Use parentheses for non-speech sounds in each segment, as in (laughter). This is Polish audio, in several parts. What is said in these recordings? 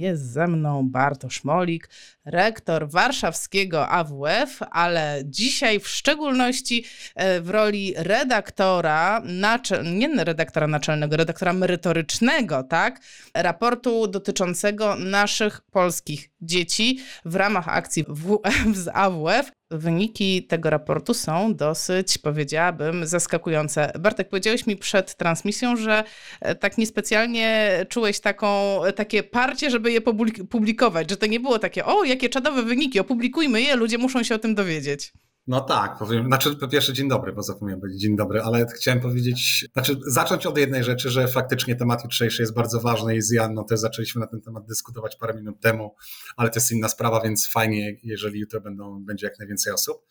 Jest ze mną Bartosz Molik, rektor warszawskiego AWF, ale dzisiaj w szczególności e, w roli redaktora, nie redaktora naczelnego, redaktora merytorycznego, tak, raportu dotyczącego naszych polskich dzieci w ramach akcji WF (laughs) z AWF. Wyniki tego raportu są dosyć, powiedziałabym, zaskakujące. Bartek, powiedziałeś mi przed transmisją, że e, tak niespecjalnie czułeś taką, takie parcie, żeby je publikować, że to nie było takie, o, jakie czadowe wyniki, opublikujmy je, ludzie muszą się o tym dowiedzieć. No tak, powiem, znaczy po pierwsze dzień dobry, bo zapomniałem powiedzieć dzień dobry, ale chciałem powiedzieć, znaczy zacząć od jednej rzeczy, że faktycznie temat jutrzejszy jest bardzo ważny i z Janną też zaczęliśmy na ten temat dyskutować parę minut temu, ale to jest inna sprawa, więc fajnie, jeżeli jutro będą, będzie jak najwięcej osób.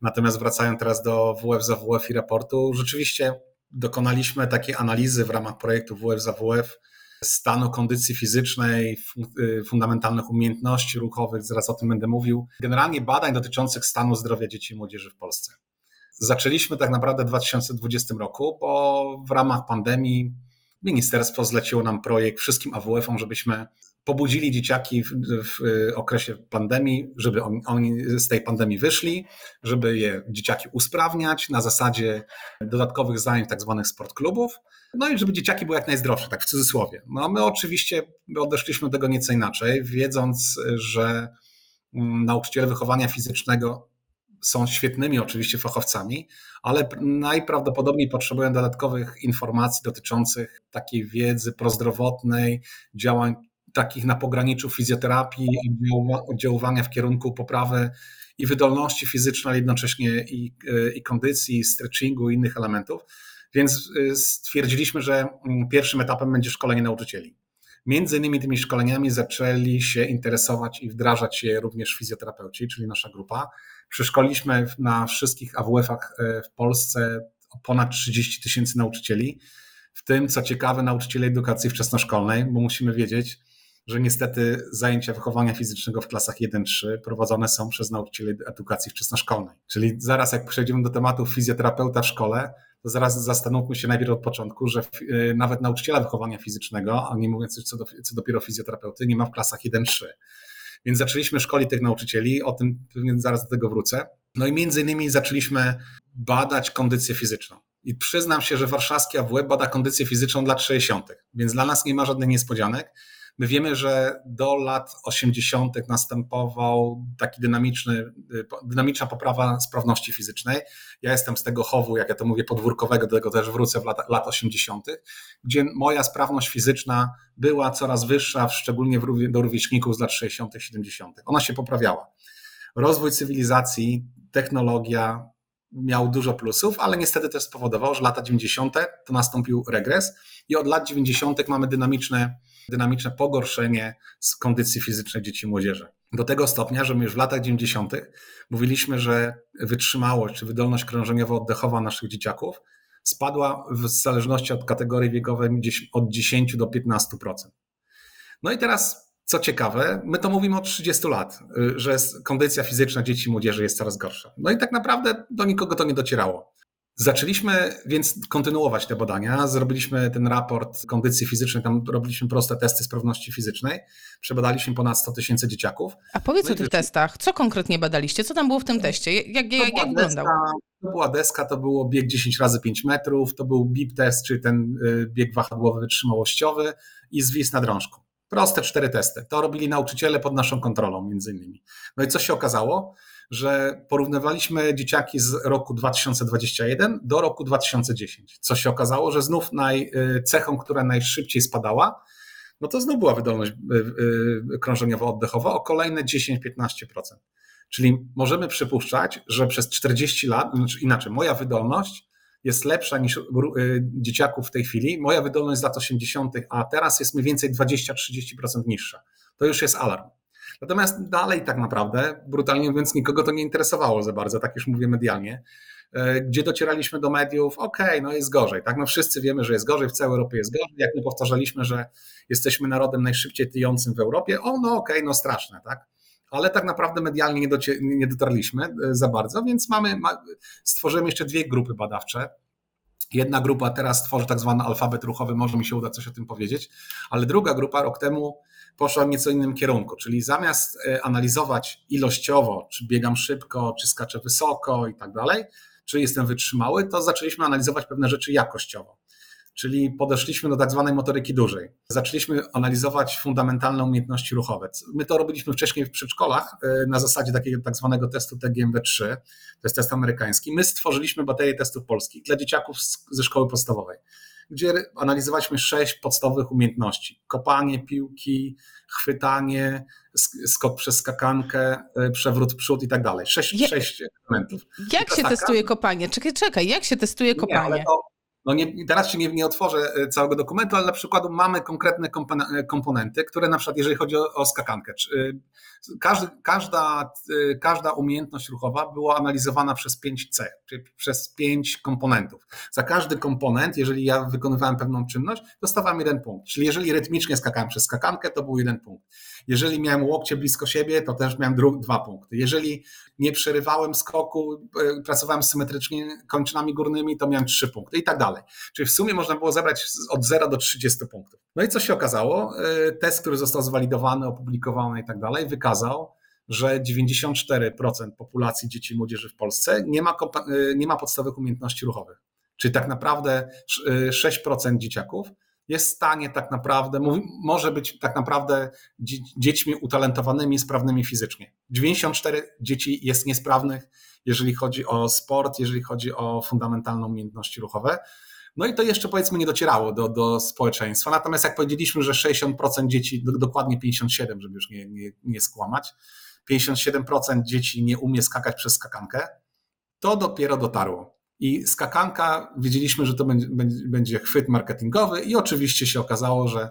Natomiast wracając teraz do WF za WF i raportu, rzeczywiście dokonaliśmy takiej analizy w ramach projektu WF za WF stanu kondycji fizycznej, y, fundamentalnych umiejętności ruchowych, zaraz o tym będę mówił, generalnie badań dotyczących stanu zdrowia dzieci i młodzieży w Polsce. Zaczęliśmy tak naprawdę w 2020 roku, bo w ramach pandemii ministerstwo zleciło nam projekt wszystkim AWF-om, żebyśmy pobudzili dzieciaki w, w, okresie pandemii, żeby oni, oni z tej pandemii wyszli, żeby je dzieciaki usprawniać na zasadzie dodatkowych zajęć, tak zwanych sportklubów, no i żeby dzieciaki były jak najzdrowsze, tak w cudzysłowie. No my oczywiście odeszliśmy do tego nieco inaczej, wiedząc, że mm, nauczyciele wychowania fizycznego są świetnymi oczywiście fachowcami, ale najprawdopodobniej potrzebują dodatkowych informacji dotyczących takiej wiedzy prozdrowotnej, działań takich na pograniczu fizjoterapii, oddziaływania w kierunku poprawy i wydolności fizycznej, jednocześnie i, i kondycji, i stretchingu, i innych elementów. Więc y, stwierdziliśmy, że mm, pierwszym etapem będzie szkolenie nauczycieli. Między innymi tymi szkoleniami zaczęli się interesować i wdrażać je również fizjoterapeuci, czyli nasza grupa. Przeszkoliliśmy na wszystkich AWF-ach e, w Polsce ponad 30 tysięcy nauczycieli, w tym, co ciekawe, nauczycieli edukacji wczesnoszkolnej, bo musimy wiedzieć, że niestety zajęcia wychowania fizycznego w klasach 1-3 prowadzone są przez nauczycieli edukacji wczesnoszkolnej. Czyli zaraz jak przejdziemy do tematu fizjoterapeuta w szkole, zaraz zastanówmy się najpierw od początku, że y, nawet nauczyciela wychowania fizycznego, a nie mówiąc już co, do, co dopiero fizjoterapeuty, nie ma w klasach 1-3. Więc zaczęliśmy szkolić tych nauczycieli, o tym pewnie zaraz do tego wrócę. No i między innymi zaczęliśmy badać kondycję fizyczną. I przyznam się, że warszawski AWE bada kondycję fizyczną dla 60., więc dla nas nie ma żadnych niespodzianek. My wiemy, że do lat 80. następował taki dynamiczny, dynamiczna poprawa sprawności fizycznej. Ja jestem z tego chowu, jak ja to mówię, podwórkowego, do tego też wrócę w lat, lat 80., gdzie moja sprawność fizyczna była coraz wyższa, szczególnie w, do rówieśników z lat 60., 70. Ona się poprawiała. Rozwój cywilizacji, technologia, miał dużo plusów, ale niestety też spowodował, że lata 90. to nastąpił regres i od lat 90. mamy dynamiczne, dynamiczne pogorszenie z kondycji fizycznej dzieci i młodzieży. Do tego stopnia, że my już w latach 90. mówiliśmy, że wytrzymałość czy wydolność krążeniowo-oddechowa naszych dzieciaków spadła w zależności od kategorii wiekowej od 10 do 15%. No i teraz co ciekawe, my to mówimy od 30 lat, y, że kondycja fizyczna dzieci i młodzieży jest coraz gorsza. No i tak naprawdę do nikogo to nie docierało. Zaczęliśmy więc kontynuować te badania. Zrobiliśmy ten raport kondycji fizycznej, tam robiliśmy proste testy sprawności fizycznej. Przebadaliśmy ponad 100 tysięcy dzieciaków. A powiedz no o tych testach. Co konkretnie badaliście? Co tam było w tym teście? Jak, jak, jak, wyglądał? To była deska, to było bieg 10 razy 5 metrów, to był BIP test, czyli ten y, bieg wahadłowy wytrzymałościowy i zwis na drążku. Proste cztery testy. To robili nauczyciele pod naszą kontrolą, między innymi. No i co się okazało? Że porównywaliśmy dzieciaki z roku 2021 do roku 2010. Co się okazało, że znów naj, y, cechą, która najszybciej spadała, no to znów była wydolność y, y, krążeniowo-oddechowa o kolejne 10-15%. Czyli możemy przypuszczać, że przez 40 lat, znaczy inaczej, moja wydolność jest lepsza niż dzieciaków w tej chwili. Moja wydolność z lat 80., a teraz jest mniej więcej 20-30% niższa. To już jest alarm. Natomiast dalej tak naprawdę, brutalnie mówiąc, nikogo to nie interesowało za bardzo, tak już mówię medialnie. E, gdzie docieraliśmy do mediów, okej, okay, no jest gorzej, tak? No wszyscy wiemy, że jest gorzej, w całej Europie jest gorzej. Jak my powtarzaliśmy, że jesteśmy narodem najszybciej tyjącym w Europie, o no okej, okay, no straszne, tak? ale tak naprawdę medialnie nie, docie, nie dotarliśmy e, za bardzo, więc mamy, ma, stworzymy jeszcze dwie grupy badawcze. Jedna grupa teraz tworzy tak zwany alfabet ruchowy, może mi się uda coś o tym powiedzieć, ale druga grupa rok temu poszła w nieco innym kierunku, czyli zamiast e, analizować ilościowo, czy biegam szybko, czy skaczę wysoko i tak dalej, czy jestem wytrzymały, to zaczęliśmy analizować pewne rzeczy jakościowo. Czyli podeszliśmy do tak zwanej motoryki dużej. Zaczęliśmy analizować fundamentalne umiejętności ruchowe. My to robiliśmy wcześniej w przedszkolach e, na zasadzie takiego tak zwanego testu TGMW3, to jest test amerykański. My stworzyliśmy baterię testów polskich dla dzieciaków ze szkoły podstawowej gdzie analizowaliśmy sześć podstawowych umiejętności: kopanie piłki, chwytanie, skok przez skakankę, e, przewrót przód i tak dalej. Sześć, Je, sześć elementów. Jak się testuje kopanie? Czekaj, czekaj, jak się testuje kopanie? Nie, no nie, teraz ci nie, nie otworzę e, całego dokumentu, ale na przykład mamy konkretne e, komponenty, które na przykład, jeżeli chodzi o, o skakankę, każdy, każda, każda umiejętność ruchowa była analizowana przez 5C, czyli przez 5 komponentów. Za każdy komponent, jeżeli ja wykonywałem pewną czynność, dostawałem jeden punkt. Czyli jeżeli rytmicznie skakałem przez skakankę, to był jeden punkt. Jeżeli miałem łokcie blisko siebie, to też miałem dwa punkty. Jeżeli nie przerywałem skoku, e, pracowałem symetrycznie kończynami górnymi, to miałem trzy punkty i tak dalej. Czyli w sumie można było zebrać od 0 do 30 punktów. No i co się okazało? E, test, który został zwalidowany, opublikowany i tak dalej, wykazał, że 94% populacji dzieci i młodzieży w Polsce nie ma, e, nie ma podstawowych umiejętności ruchowych. Czyli tak naprawdę 6% dzieciaków jest w stanie tak naprawdę, może być tak naprawdę dziećmi utalentowanymi, sprawnymi fizycznie. 94 dzieci jest niesprawnych, jeżeli chodzi o sport, jeżeli chodzi o fundamentalne umiejętności ruchowe. No i to jeszcze powiedzmy nie docierało do, do społeczeństwa. Natomiast jak powiedzieliśmy, że 60% dzieci, dokładnie 57, żeby już nie, nie, nie skłamać, 57% dzieci nie umie skakać przez skakankę, to dopiero dotarło. I skakanka, wiedzieliśmy, że to będzie, będzie chwyt marketingowy, i oczywiście się okazało, że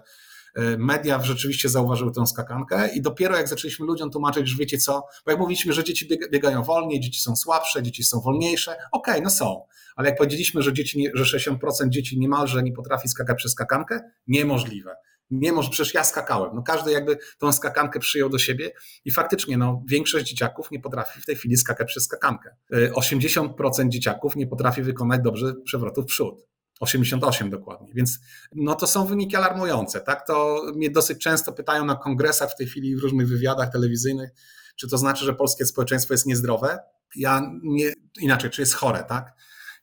e, media rzeczywiście zauważyły tę skakankę i dopiero jak zaczęliśmy ludziom tłumaczyć, że wiecie co, bo jak mówiliśmy, że dzieci biegają wolniej, dzieci są słabsze, dzieci są wolniejsze, okej, okay, no są, ale jak powiedzieliśmy, że, dzieci nie, że 60% dzieci niemalże nie potrafi skakać przez skakankę, niemożliwe nie może, przecież ja skakałem. No każdy jakby tą skakankę przyjął do siebie i faktycznie no, większość dzieciaków nie potrafi w tej chwili skakać przez skakankę. 80% y, dzieciaków nie potrafi wykonać dobrze przewrotu w przód. 88 dokładnie, więc no to są wyniki alarmujące, tak? To mnie dosyć często pytają na kongresach w tej chwili w różnych wywiadach telewizyjnych, czy to znaczy, że polskie społeczeństwo jest niezdrowe? Ja nie, inaczej, czy jest chore, tak?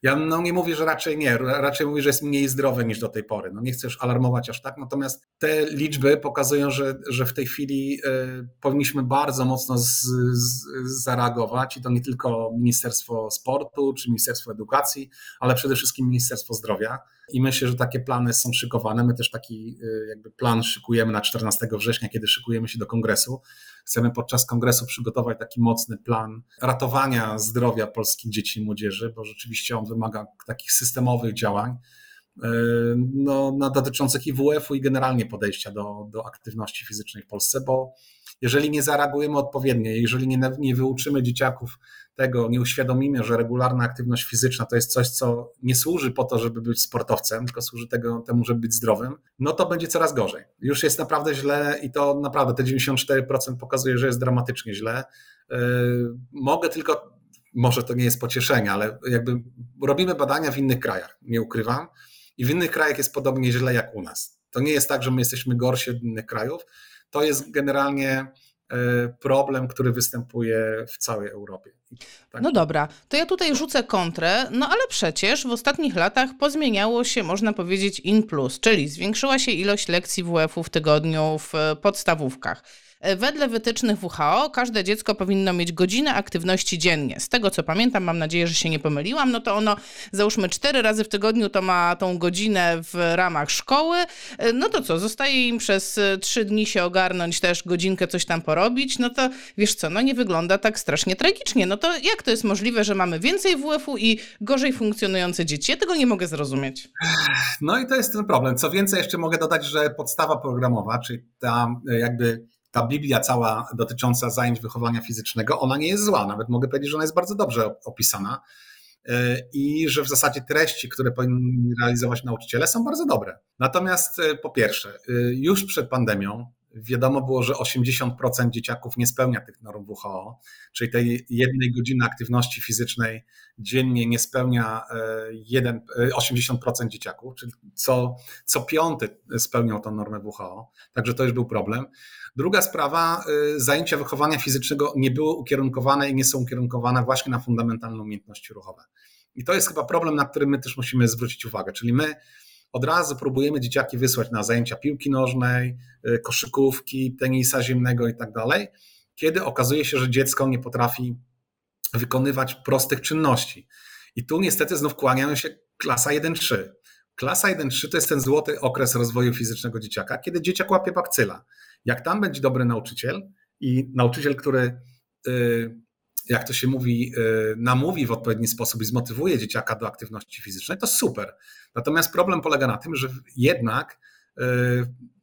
Ja no, nie mówię, że raczej nie, raczej mówię, że jest mniej zdrowe niż do tej pory. No, nie chcę już alarmować aż tak, natomiast te liczby pokazują, że, że w tej chwili y, powinniśmy bardzo mocno z, z, zareagować i to nie tylko Ministerstwo Sportu czy Ministerstwo Edukacji, ale przede wszystkim Ministerstwo Zdrowia. I myślę, że takie plany są szykowane. My też taki y, jakby plan szykujemy na 14 września, kiedy szykujemy się do kongresu. Chcemy podczas kongresu przygotować taki mocny plan ratowania zdrowia polskich dzieci i młodzieży, bo rzeczywiście on wymaga takich systemowych działań e, no, no, dotyczących IWF-u i generalnie podejścia do, do aktywności fizycznej w Polsce, bo jeżeli nie zareagujemy odpowiednio, jeżeli nie, nie wyuczymy dzieciaków tego, nie uświadomimy, że regularna aktywność fizyczna to jest coś, co nie służy po to, żeby być sportowcem, tylko służy tego, temu, żeby być zdrowym, no to będzie coraz gorzej. Już jest naprawdę źle i to naprawdę te 94% pokazuje, że jest dramatycznie źle. Yy, mogę tylko, może to nie jest pocieszenie, ale jakby robimy badania w innych krajach, nie ukrywam, i w innych krajach jest podobnie źle jak u nas. To nie jest tak, że my jesteśmy gorsi od innych krajów, to jest generalnie problem, który występuje w całej Europie. Tak. No dobra, to ja tutaj rzucę kontrę, no ale przecież w ostatnich latach pozmieniało się, można powiedzieć, in plus, czyli zwiększyła się ilość lekcji WF-u w tygodniu w podstawówkach. E, wedle wytycznych WHO każde dziecko powinno mieć godzinę aktywności dziennie. Z tego co pamiętam, mam nadzieję, że się nie pomyliłam, no to ono załóżmy cztery razy w tygodniu to ma tą godzinę w ramach szkoły. E, no to co, zostaje im przez e, trzy dni się ogarnąć też godzinkę coś tam porobić, no to wiesz co, no nie wygląda tak strasznie tragicznie. No to jak to jest możliwe, że mamy więcej WF-u i gorzej funkcjonujące dzieci? Ja tego nie mogę zrozumieć. No i to jest ten problem. Co więcej, jeszcze mogę dodać, że podstawa programowa, czyli ta jakby ta Biblia cała dotycząca zajęć wychowania fizycznego, ona nie jest zła. Nawet mogę powiedzieć, że ona jest bardzo dobrze opisana e, i że w zasadzie treści, które powinni realizować nauczyciele, są bardzo dobre. Natomiast e, po pierwsze, e, już przed pandemią wiadomo było, że 80% dzieciaków nie spełnia tych norm WHO, czyli tej jednej godziny aktywności fizycznej dziennie nie spełnia e, jeden, 80% e, dzieciaków, czyli co, co piąty spełniał tę normę WHO, także to już był problem. Druga sprawa, e, zajęcia wychowania fizycznego nie były ukierunkowane i nie są ukierunkowane właśnie na fundamentalne umiejętności ruchowe. I to jest chyba problem, na który my też musimy zwrócić uwagę, czyli my od razu próbujemy dzieciaki wysłać na zajęcia piłki nożnej, y, koszykówki, tenisa zimnego i tak dalej, kiedy okazuje się, że dziecko nie potrafi wykonywać prostych czynności. I tu niestety znów kłaniają się klasa 1-3. Klasa 1-3 to jest ten złoty okres rozwoju fizycznego dzieciaka, kiedy dzieciak łapie bakcyla. Jak tam będzie dobry nauczyciel i nauczyciel, który y, jak to się mówi, y, namówi w odpowiedni sposób i zmotywuje dzieciaka do aktywności fizycznej, to super. Natomiast problem polega na tym, że jednak y,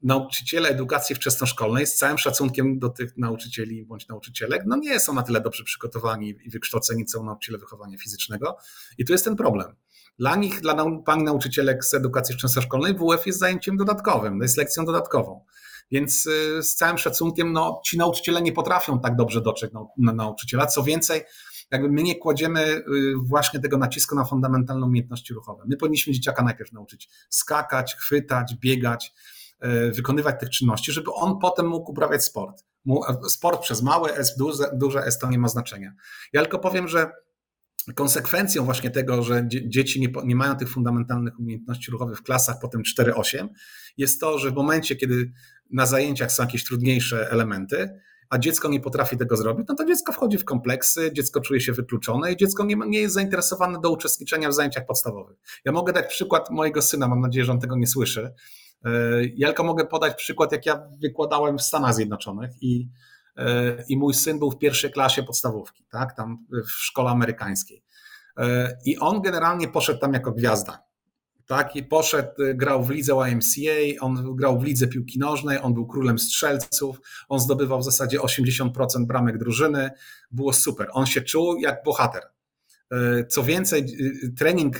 nauczyciele edukacji wczesnoszkolnej, z całym szacunkiem do tych nauczycieli bądź nauczycielek, no nie są na tyle dobrze przygotowani i wykształceni, co nauczyciele wychowania fizycznego. I tu jest ten problem. Dla nich, dla pani nauczycielek z edukacji wczesnoszkolnej, WF jest zajęciem dodatkowym, jest lekcją dodatkową. Więc y, z całym szacunkiem, no, ci nauczyciele nie potrafią tak dobrze dotrzeć na, na nauczyciela. Co więcej, jakby my nie kładziemy y, właśnie tego nacisku na fundamentalne umiejętności ruchowe. My powinniśmy dzieciaka najpierw nauczyć skakać, chwytać, biegać, y, wykonywać tych czynności, żeby on potem mógł uprawiać sport. Sport przez małe S, duże, duże S to nie ma znaczenia. Ja tylko powiem, że konsekwencją właśnie tego, że dzieci nie, nie, mają tych fundamentalnych umiejętności ruchowych w klasach potem 4-8, jest to, że w momencie, kiedy na zajęciach są jakieś trudniejsze elementy, a dziecko nie potrafi tego zrobić, no to dziecko wchodzi w kompleksy, dziecko czuje się wykluczone i dziecko nie, nie jest zainteresowane do uczestniczenia w zajęciach podstawowych. Ja mogę dać przykład mojego syna, mam nadzieję, że on tego nie słyszy. E, ja tylko mogę podać przykład, jak ja wykładałem w Stanach Zjednoczonych i, e, i mój syn był w pierwszej klasie podstawówki, tak, tam w szkole amerykańskiej. E, I on generalnie poszedł tam jako gwiazda tak? I poszedł, y, grał w lidze YMCA, on grał w lidze piłki nożnej, on był królem strzelców, on zdobywał w zasadzie 80% bramek drużyny, było super. On się czuł jak bohater. Y, co więcej, y, trening,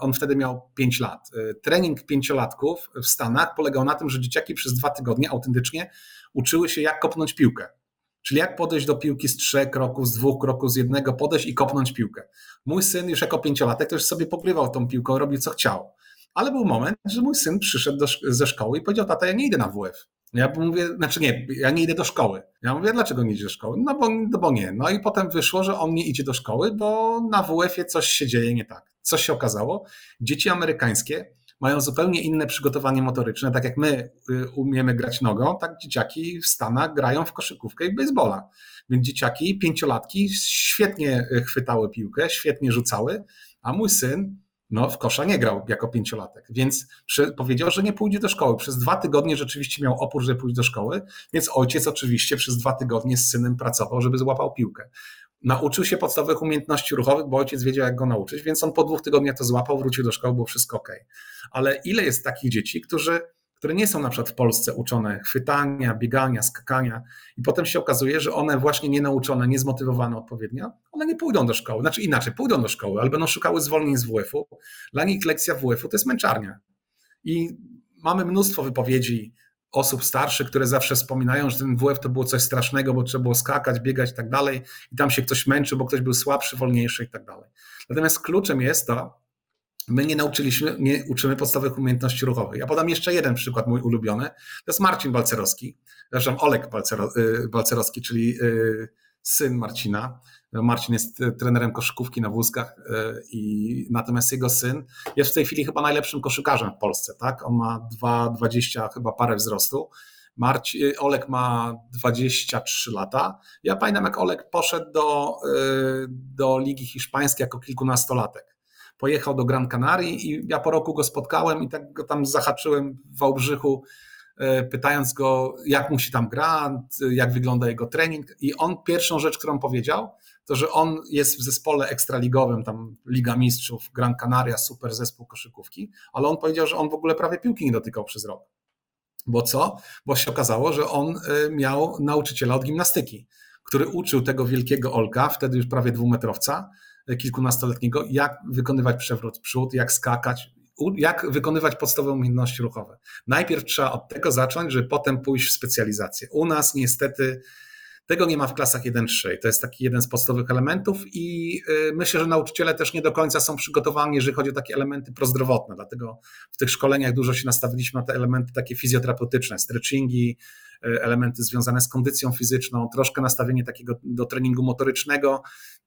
on wtedy miał 5 lat. Trening pięciolatków w Stanach polegał na tym, że dzieciaki przez dwa tygodnie autentycznie uczyły się, jak kopnąć piłkę. Czyli jak podejść do piłki z trzech kroków, z dwóch kroków, z jednego, podejść i kopnąć piłkę. Mój syn już jako pięciolatek już sobie pokrywał tą piłką, robił co chciał. Ale był moment, że mój syn przyszedł do, ze szkoły i powiedział, tata, ja nie idę na WF. Ja mówię, znaczy nie, ja nie idę do szkoły. Ja mówię, dlaczego nie idziesz do szkoły? No bo, no bo nie. No i potem wyszło, że on nie idzie do szkoły, bo na WF-ie coś się dzieje nie tak. Co się okazało? Dzieci amerykańskie mają zupełnie inne przygotowanie motoryczne. Tak jak my y, umiemy grać nogą, tak dzieciaki w Stanach grają w koszykówkę i baseballa. Więc dzieciaki, pięciolatki świetnie y, chwytały piłkę, świetnie rzucały, a mój syn no, w kosza nie grał jako pięciolatek, więc przy, powiedział, że nie pójdzie do szkoły. Przez dwa tygodnie rzeczywiście miał opór, żeby pójść do szkoły, więc ojciec oczywiście przez dwa tygodnie z synem pracował, żeby złapał piłkę. Nauczył się podstawowych umiejętności ruchowych, bo ojciec wiedział, jak go nauczyć, więc on po dwóch tygodniach to złapał, wrócił do szkoły, było wszystko ok. Ale ile jest takich dzieci, którzy, które nie są na przykład w Polsce uczone chwytania, biegania, skakania, i potem się okazuje, że one właśnie nie nauczone, nie zmotywowane odpowiednio, one nie pójdą do szkoły. Znaczy inaczej, pójdą do szkoły, ale będą szukały zwolnień z WF-u. Dla nich lekcja WF-u to jest męczarnia. I mamy mnóstwo wypowiedzi osób starszych, które zawsze wspominają, że ten WF to było coś strasznego, bo trzeba było skakać, biegać i tak dalej, i tam się ktoś męczył, bo ktoś był słabszy, wolniejszy i tak dalej. Natomiast kluczem jest to, my nie nauczyliśmy, nie uczymy podstawowych umiejętności ruchowych. Ja podam jeszcze jeden przykład, mój ulubiony. To jest Marcin Balcerowski, zresztą Olek y, Balcerowski, czyli y, syn Marcina. Marcin jest e, trenerem koszykówki na wózkach e, i natomiast jego syn jest w tej chwili chyba najlepszym koszykarzem w Polsce, tak? On ma 2,20 chyba parę wzrostu. Marci, e, Olek ma 23 lata. Ja pamiętam, jak Olek poszedł do, do Ligi Hiszpańskiej jako kilkunastolatek. Pojechał do Gran Canaria i ja po roku go spotkałem i tak go tam zahaczyłem w Wałbrzychu pytając go, jak mu się tam gra, jak wygląda jego trening. I on pierwszą rzecz, którą powiedział, to że on jest w zespole ekstraligowym, tam Liga Mistrzów, Gran Canaria, super zespół koszykówki, ale on powiedział, że on w ogóle prawie piłki nie dotykał przez rok. Bo co? Bo się okazało, że on e, miał nauczyciela od gimnastyki, który uczył tego wielkiego Olka, wtedy już prawie dwumetrowca, e, kilkunastoletniego, jak wykonywać przewrót przód, jak skakać, jak wykonywać podstawowe umiejętności ruchowe. Najpierw trzeba od tego zacząć, żeby potem pójść w specjalizację. U nas niestety tego nie ma w klasach 1-3. To jest taki jeden z podstawowych elementów i y, myślę, że nauczyciele też nie do końca są przygotowani, jeżeli chodzi o takie elementy prozdrowotne. Dlatego w tych szkoleniach dużo się nastawiliśmy na te elementy takie fizjoterapeutyczne, stretchingi, y, elementy związane z kondycją fizyczną, troszkę nastawienie takiego do treningu motorycznego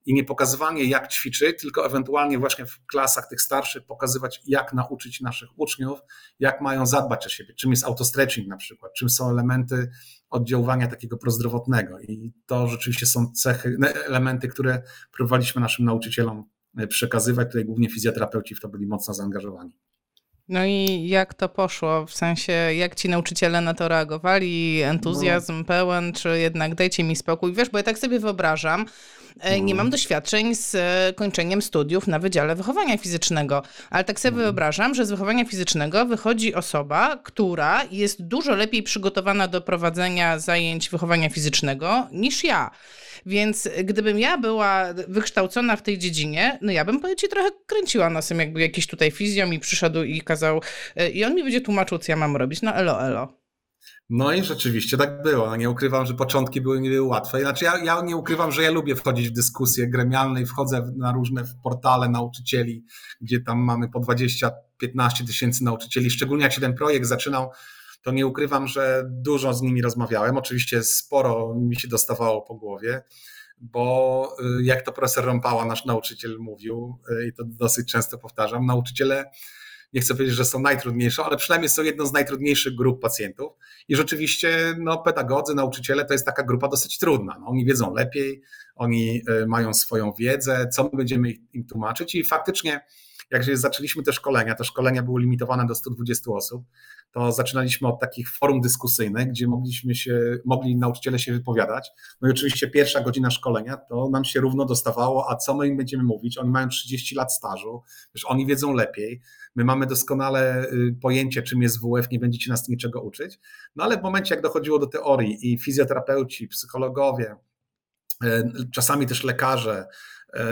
i nie pokazywanie jak ćwiczyć, tylko ewentualnie właśnie w klasach tych starszych pokazywać jak nauczyć naszych uczniów, jak mają zadbać o siebie, czym jest autostretching na przykład, czym są elementy oddziaływania takiego prozdrowotnego. I to rzeczywiście są cechy, elementy, które próbowaliśmy naszym nauczycielom e, przekazywać. Tutaj głównie fizjoterapeuci w to byli mocno zaangażowani. No i jak to poszło? W sensie, jak ci nauczyciele na to reagowali? Entuzjazm no. pełen, czy jednak dajcie mi spokój? Wiesz, bo ja tak sobie wyobrażam, E, nie mam mhm. doświadczeń z e, kończeniem studiów na Wydziale Wychowania Fizycznego, ale tak sobie mhm. wyobrażam, że z wychowania fizycznego wychodzi osoba, która jest dużo lepiej przygotowana do prowadzenia zajęć wychowania fizycznego niż ja. Więc gdybym ja była wykształcona w tej dziedzinie, no ja bym ci trochę kręciła nosem, jakby jakiś tutaj fizjo mi przyszedł i kazał, e, i on mi będzie tłumaczył, co ja mam robić. No elo, elo. No i rzeczywiście tak było. No nie ukrywam, że początki były nie były łatwe. Znaczy ja, ja nie ukrywam, że ja lubię wchodzić w dyskusje gremialne i wchodzę na różne portale nauczycieli, gdzie tam mamy po 20-15 tysięcy nauczycieli. Szczególnie jak się ten projekt zaczynał, to nie ukrywam, że dużo z nimi rozmawiałem. Oczywiście sporo mi się dostawało po głowie, bo y, jak to profesor Rąpała, nasz nauczyciel mówił, y, i to dosyć często powtarzam, nauczyciele nie chcę powiedzieć, że są najtrudniejsze, ale przynajmniej są jedną z najtrudniejszych grup pacjentów. I rzeczywiście no, pedagodzy, nauczyciele to jest taka grupa dosyć trudna. No, oni wiedzą lepiej, oni e, mają swoją wiedzę, co my będziemy im tłumaczyć i faktycznie jak zaczęliśmy te szkolenia, te szkolenia były limitowane do 120 osób, to zaczynaliśmy od takich forum dyskusyjnych, gdzie mogliśmy się, mogli nauczyciele się wypowiadać. No i oczywiście pierwsza godzina szkolenia to nam się równo dostawało, a co my im będziemy mówić? Oni mają 30 lat stażu, już oni wiedzą lepiej. My mamy doskonale y, pojęcie, czym jest WF, nie będziecie nas niczego uczyć. No ale w momencie, jak dochodziło do teorii i fizjoterapeuci, psychologowie, y, czasami też lekarze,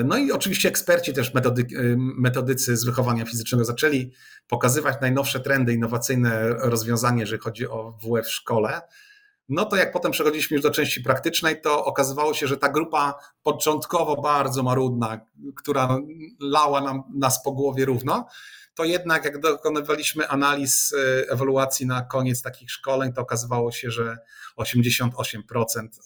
no i oczywiście eksperci też metody, metodycy z wychowania fizycznego zaczęli pokazywać najnowsze trendy, innowacyjne rozwiązania, jeżeli chodzi o WF w szkole. No to jak potem przechodziliśmy już do części praktycznej, to okazywało się, że ta grupa początkowo bardzo marudna, która lała nam, nas po głowie równo, to jednak jak dokonywaliśmy analiz e, ewaluacji na koniec takich szkoleń, to okazywało się, że 88%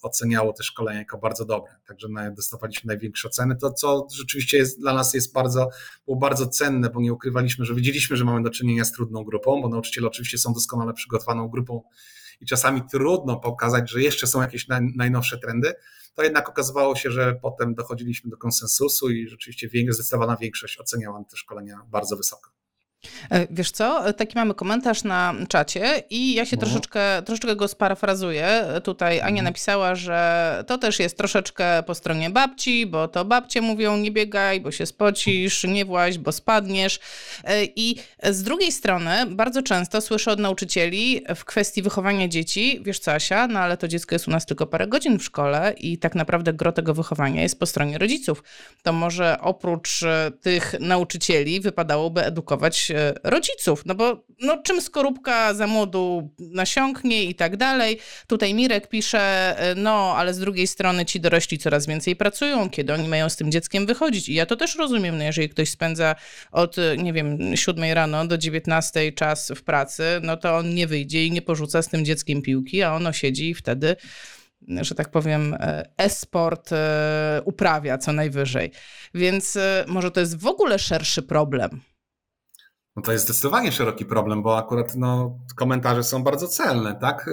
oceniało te szkolenia jako bardzo dobre. Także dostawaliśmy największe oceny, to co rzeczywiście jest, dla nas jest bardzo, było bardzo cenne, bo nie ukrywaliśmy, że wiedzieliśmy, że mamy do czynienia z trudną grupą, bo nauczyciele oczywiście są doskonale przygotowaną grupą i czasami trudno pokazać, że jeszcze są jakieś najnowsze trendy, to jednak okazywało się, że potem dochodziliśmy do konsensusu i rzeczywiście zdecydowana większość oceniała te szkolenia bardzo wysoko. E, wiesz co, taki mamy komentarz na czacie i ja się no. troszeczkę, troszeczkę go sparafrazuję. Tutaj Ania mhm. napisała, że to też jest troszeczkę po stronie babci, bo to babcie mówią nie biegaj, bo się spocisz, nie właź, bo spadniesz. E, I z drugiej strony bardzo często słyszę od nauczycieli w kwestii wychowania dzieci, wiesz co Asia, no ale to dziecko jest u nas tylko parę godzin w szkole i tak naprawdę gro tego wychowania jest po stronie rodziców. To może oprócz e, tych nauczycieli wypadałoby edukować E, rodziców, no bo no, czym skorupka za młodu nasiąknie i tak dalej. Tutaj Mirek pisze, e, no ale z drugiej strony ci dorośli coraz więcej pracują, kiedy oni mają z tym dzieckiem wychodzić i ja to też rozumiem, no jeżeli ktoś spędza od, nie wiem, 7 rano do 19 czas w pracy, no to on nie wyjdzie i nie porzuca z tym dzieckiem piłki, a ono siedzi i wtedy że tak powiem, e, e-sport uprawia co najwyżej. Więc może to jest w ogóle szerszy problem. No to jest zdecydowanie szeroki problem, bo akurat no, komentarze są bardzo celne, tak?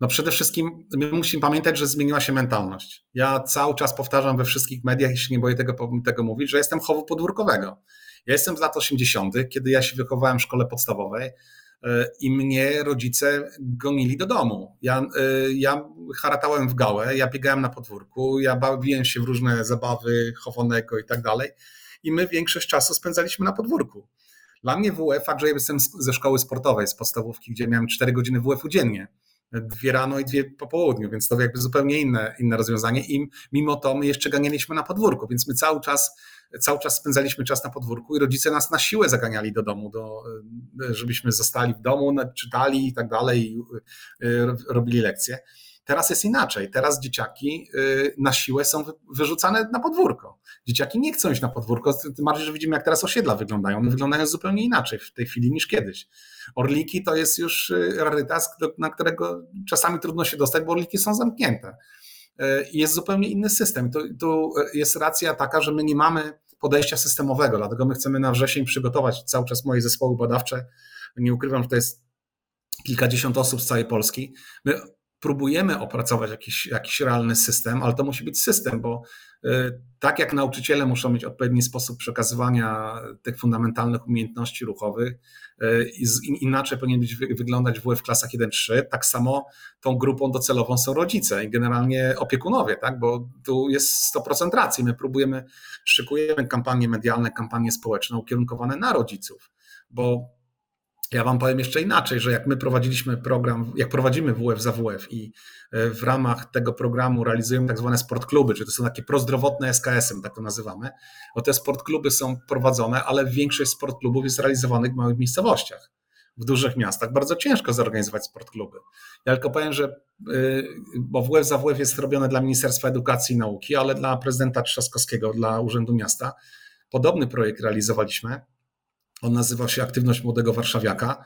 No przede wszystkim my musimy pamiętać, że zmieniła się mentalność. Ja cały czas powtarzam we wszystkich mediach, jeśli nie boję tego, tego mówić, że jestem chowu podwórkowego. Ja jestem z lat 80., kiedy ja się wychowałem w szkole podstawowej e, i mnie rodzice gonili do domu. Ja, e, ja haratałem w gałę, ja biegałem na podwórku, ja bawiłem się w różne zabawy chowonego i tak dalej i my większość czasu spędzaliśmy na podwórku. Dla mnie WF, fakt, że ja jestem ze szkoły sportowej, z podstawówki, gdzie miałem 4 godziny WF-u dziennie, dwie rano i dwie po południu, więc to jakby zupełnie inne, inne rozwiązanie. I mimo to my jeszcze ganialiśmy na podwórku, więc my cały czas, cały czas spędzaliśmy czas na podwórku i rodzice nas na siłę zaganiali do domu, do, żebyśmy zostali w domu, czytali i tak dalej, robili lekcje. Teraz jest inaczej. Teraz dzieciaki y, na siłę są wyrzucane na podwórko. Dzieciaki nie chcą iść na podwórko, tym bardziej, że widzimy, jak teraz osiedla wyglądają. One wyglądają zupełnie inaczej w tej chwili niż kiedyś. Orliki to jest już y, rarytas, na którego czasami trudno się dostać, bo orliki są zamknięte. Y, jest zupełnie inny system. Tu, tu jest racja taka, że my nie mamy podejścia systemowego, dlatego my chcemy na wrzesień przygotować cały czas moje zespoły badawcze. Nie ukrywam, że to jest kilkadziesiąt osób z całej Polski. My próbujemy opracować jakiś, jakiś realny system, ale to musi być system, bo y, tak jak nauczyciele muszą mieć odpowiedni sposób przekazywania tych fundamentalnych umiejętności ruchowych, y, inaczej powinien być wyglądać WF w klasach 1-3, tak samo tą grupą docelową są rodzice i generalnie opiekunowie, tak? bo tu jest 100% racji. My próbujemy, szykujemy kampanie medialne, kampanie społeczne ukierunkowane na rodziców, bo ja Wam powiem jeszcze inaczej, że jak my prowadziliśmy program, jak prowadzimy WF za WF i e, w ramach tego programu realizujemy tak zwane sportkluby, czyli to są takie prozdrowotne SKS-y, tak to nazywamy, bo te sportkluby są prowadzone, ale większość sportklubów jest realizowanych w małych miejscowościach. W dużych miastach bardzo ciężko zorganizować sportkluby. Ja tylko powiem, że e, bo WF za WF jest robione dla Ministerstwa Edukacji i Nauki, ale dla prezydenta Trzaskowskiego, dla Urzędu Miasta. Podobny projekt realizowaliśmy on nazywał się Aktywność Młodego Warszawiaka.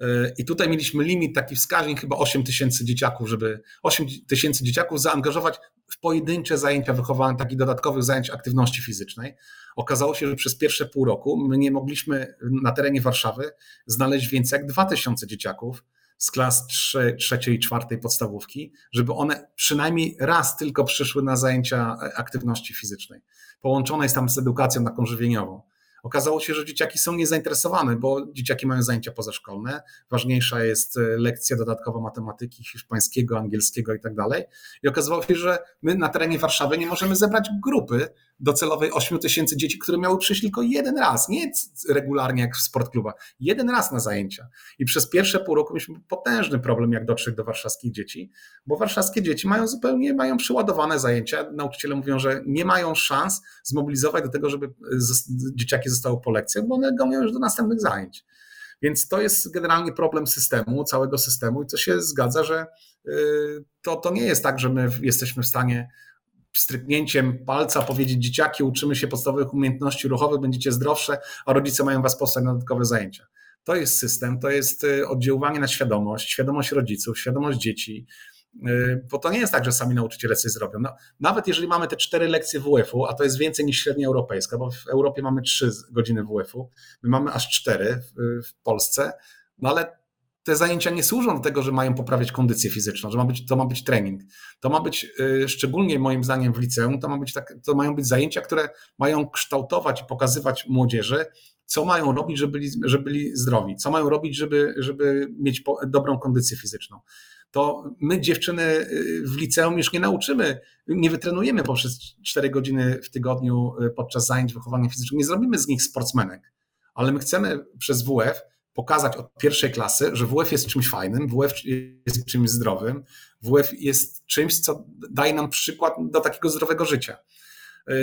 E, I tutaj mieliśmy limit, taki wskaźnik, chyba 8 tysięcy dzieciaków, żeby 8 tysięcy dzieciaków zaangażować w pojedyncze zajęcia wychowania, takich dodatkowych zajęć aktywności fizycznej. Okazało się, że przez pierwsze pół roku my nie mogliśmy na terenie Warszawy znaleźć więcej jak 2 tysiące dzieciaków z klas 3, trzeciej i czwartej podstawówki, żeby one przynajmniej raz tylko przyszły na zajęcia aktywności fizycznej. Połączone jest tam z edukacją taką żywieniową. Okazało się, że dzieciaki są niezainteresowane, bo dzieciaki mają zajęcia pozaszkolne. Ważniejsza jest e, lekcja dodatkowa matematyki, hiszpańskiego, angielskiego i tak dalej. I okazało się, że my na terenie Warszawy nie możemy zebrać grupy docelowej 8 tysięcy dzieci, które miały przyjść tylko jeden raz, nie regularnie jak w sportklubach, jeden raz na zajęcia. I przez pierwsze pół roku mieliśmy potężny problem, jak dotrzeć do warszawskich dzieci, bo warszawskie dzieci mają zupełnie, mają przyładowane zajęcia. Nauczyciele mówią, że nie mają szans zmobilizować do tego, żeby dzieciaki zostały po lekcjach, bo one gonią już do następnych zajęć. Więc to jest generalnie problem systemu, całego systemu i to się zgadza, że y, to, to nie jest tak, że my jesteśmy w stanie stryknięciem palca powiedzieć dzieciaki, uczymy się podstawowych umiejętności ruchowych, będziecie zdrowsze, a rodzice mają was posłać na dodatkowe zajęcia. To jest system, to jest y, oddziaływanie na świadomość, świadomość rodziców, świadomość dzieci, y, bo to nie jest tak, że sami nauczyciele coś zrobią. No, nawet jeżeli mamy te cztery lekcje WF-u, a to jest więcej niż średnia europejska, bo w Europie mamy trzy godziny WF-u, my mamy aż cztery w, Polsce, no ale te zajęcia nie służą do tego, że mają poprawiać kondycję fizyczną, że ma być, to ma być trening. To ma być, y, szczególnie moim zdaniem w liceum, to, ma być tak, to mają być zajęcia, które mają kształtować i pokazywać młodzieży, co mają robić, żeby byli, żeby byli zdrowi, co mają robić, żeby, żeby mieć dobrą kondycję fizyczną. To my dziewczyny y, w liceum już nie nauczymy, nie wytrenujemy poprzez 4 godziny w tygodniu y, podczas zajęć wychowania fizycznego, nie zrobimy z nich sportsmenek, ale my chcemy przez WF pokazać od pierwszej klasy, że WF jest czymś fajnym, WF jest czymś zdrowym, WF jest czymś, co daje nam przykład do takiego zdrowego życia.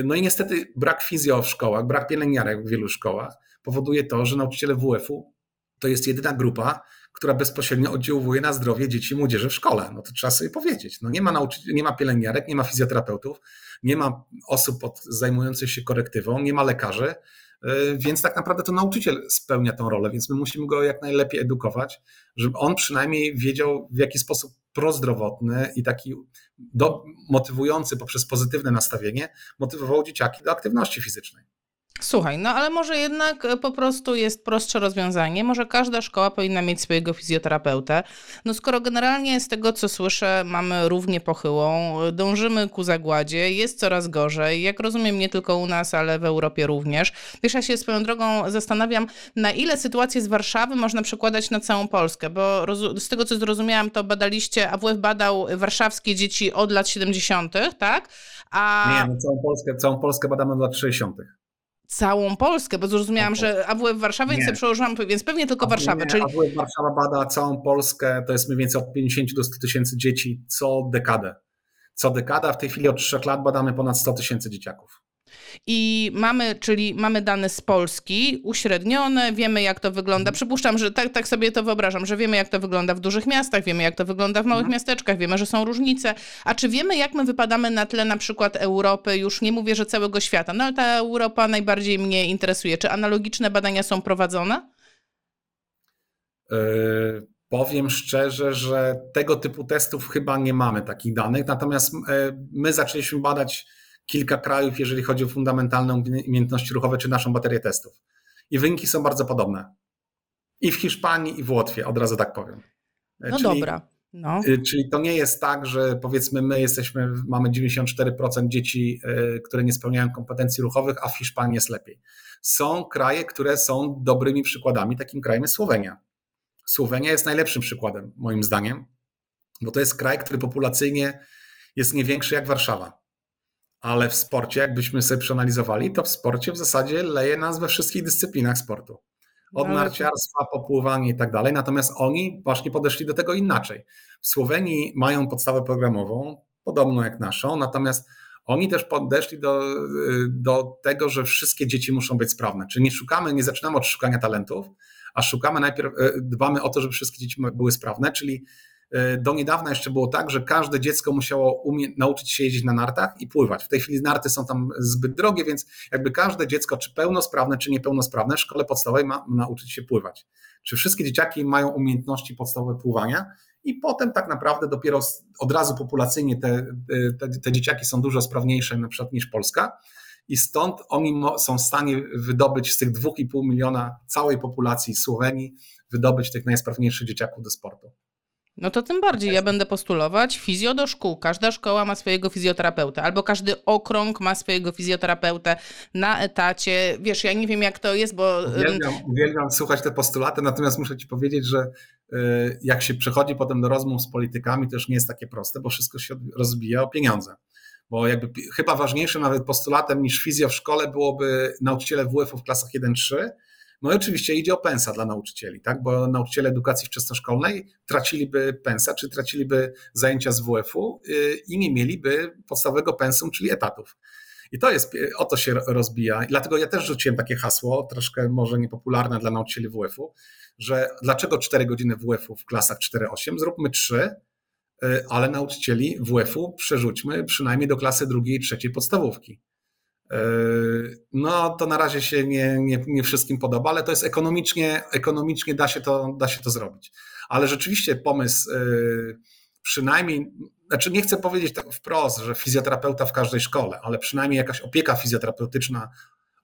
No i niestety brak fizjo w szkołach, brak pielęgniarek w wielu szkołach powoduje to, że nauczyciele WF-u to jest jedyna grupa, która bezpośrednio oddziałuje na zdrowie dzieci i młodzieży w szkole. No to trzeba sobie powiedzieć. No nie, ma nauczy- nie ma pielęgniarek, nie ma fizjoterapeutów, nie ma osób zajmujących się korektywą, nie ma lekarzy, więc tak naprawdę to nauczyciel spełnia tą rolę, więc my musimy go jak najlepiej edukować, żeby on przynajmniej wiedział, w jaki sposób prozdrowotny i taki do, motywujący poprzez pozytywne nastawienie motywował dzieciaki do aktywności fizycznej. Słuchaj, no ale może jednak e, po prostu jest prostsze rozwiązanie. Może każda szkoła powinna mieć swojego fizjoterapeutę. No skoro generalnie z tego co słyszę mamy równie pochyłą, dążymy ku zagładzie, jest coraz gorzej. Jak rozumiem nie tylko u nas, ale w Europie również. Wiesz, ja się swoją drogą zastanawiam, na ile sytuację z Warszawy można przekładać na całą Polskę, bo z tego co zrozumiałam, to badaliście, AWF badał warszawskie dzieci od lat 70., tak? A... Nie, no całą Polskę, całą Polskę badamy od lat 60. całą Polskę, bo zrozumiałam, że AWF Warszawa, więc sobie przełożyłam, więc pewnie tylko Warszawę. Czyli... AWF Warszawa bada całą Polskę, to jest mniej więcej od 50 do 100 tysięcy dzieci co dekadę. Co dekada, w tej chwili od 3 lat badamy ponad 100 tysięcy dzieciaków. I mamy, czyli mamy dane z Polski, uśrednione, wiemy jak to wygląda. Mhm. Przypuszczam, że tak, tak sobie to wyobrażam, że wiemy jak to wygląda w dużych miastach, wiemy jak to wygląda w małych mhm. miasteczkach, wiemy, że są różnice. A czy wiemy jak my wypadamy na tle na przykład Europy, już nie mówię, że całego świata, no ale ta Europa najbardziej mnie interesuje. Czy analogiczne badania są prowadzone? Yy, powiem szczerze, że tego typu testów chyba nie mamy takich danych, natomiast yy, my zaczęliśmy badać kilka krajów, jeżeli chodzi o fundamentalne umiejętności ruchowe czy naszą baterię testów. I wyniki są bardzo podobne. I w Hiszpanii, i w Łotwie, od razu tak powiem. No czyli, dobra. No. Y, czyli to nie jest tak, że powiedzmy my jesteśmy, mamy 94% dzieci, y, które nie spełniają kompetencji ruchowych, a w Hiszpanii jest lepiej. Są kraje, które są dobrymi przykładami. Takim krajem jest Słowenia. Słowenia jest najlepszym przykładem, moim zdaniem, bo to jest kraj, który populacyjnie jest nie większy jak Warszawa ale w sporcie, jakbyśmy sobie przeanalizowali, to w sporcie w zasadzie leje nas we wszystkich dyscyplinach sportu. Od narciarstwa, popływanie i tak dalej. Natomiast oni właśnie podeszli do tego inaczej. W Słowenii mają podstawę programową, podobną jak naszą, natomiast oni też podeszli do, do tego, że wszystkie dzieci muszą być sprawne. Czyli nie szukamy, nie zaczynamy od szukania talentów, a szukamy najpierw, e, dbamy o to, żeby wszystkie dzieci były sprawne, czyli do niedawna jeszcze było tak, że każde dziecko musiało umie- nauczyć się jeździć na nartach i pływać. W tej chwili narty są tam zbyt drogie, więc jakby każde dziecko, czy pełnosprawne, czy niepełnosprawne, w szkole podstawowej ma nauczyć się pływać. Czy wszystkie dzieciaki mają umiejętności podstawowe pływania? I potem tak naprawdę dopiero od razu populacyjnie te, te, te dzieciaki są dużo sprawniejsze na przykład niż Polska. I stąd oni są w stanie wydobyć z tych 2,5 miliona całej populacji Słowenii, wydobyć tych najsprawniejszych dzieciaków do sportu. No to tym bardziej ja będę postulować fizjo do szkół. Każda szkoła ma swojego fizjoterapeutę, albo każdy okrąg ma swojego fizjoterapeutę na etacie. Wiesz, ja nie wiem jak to jest, bo... Uwielbiam, uwielbiam słuchać te postulaty, natomiast muszę ci powiedzieć, że y, jak się przechodzi potem do rozmów z politykami, to już nie jest takie proste, bo wszystko się rozbija o pieniądze. Bo jakby chyba ważniejszym nawet postulatem niż fizjo w szkole byłoby nauczyciele WF-u w klasach 1-3, no i oczywiście idzie o pensa dla nauczycieli, tak? bo nauczyciele edukacji wczesnoszkolnej traciliby pensa, czy traciliby zajęcia z WF-u y, i nie mieliby podstawowego pensum, czyli etatów. I to jest, o to się rozbija. Dlatego ja też rzuciłem takie hasło, troszkę może niepopularne dla nauczycieli WF-u, że dlaczego 4 godziny WF-u w klasach 4-8, zróbmy 3, y, ale nauczycieli WF-u przerzućmy przynajmniej do klasy drugiej i trzeciej podstawówki. E, no to na razie się nie, nie, nie wszystkim podoba, ale to jest ekonomicznie, ekonomicznie da się, to, da się to zrobić. Ale rzeczywiście pomysł e, przynajmniej, znaczy nie chcę powiedzieć tak wprost, że fizjoterapeuta w każdej szkole, ale przynajmniej jakaś opieka fizjoterapeutyczna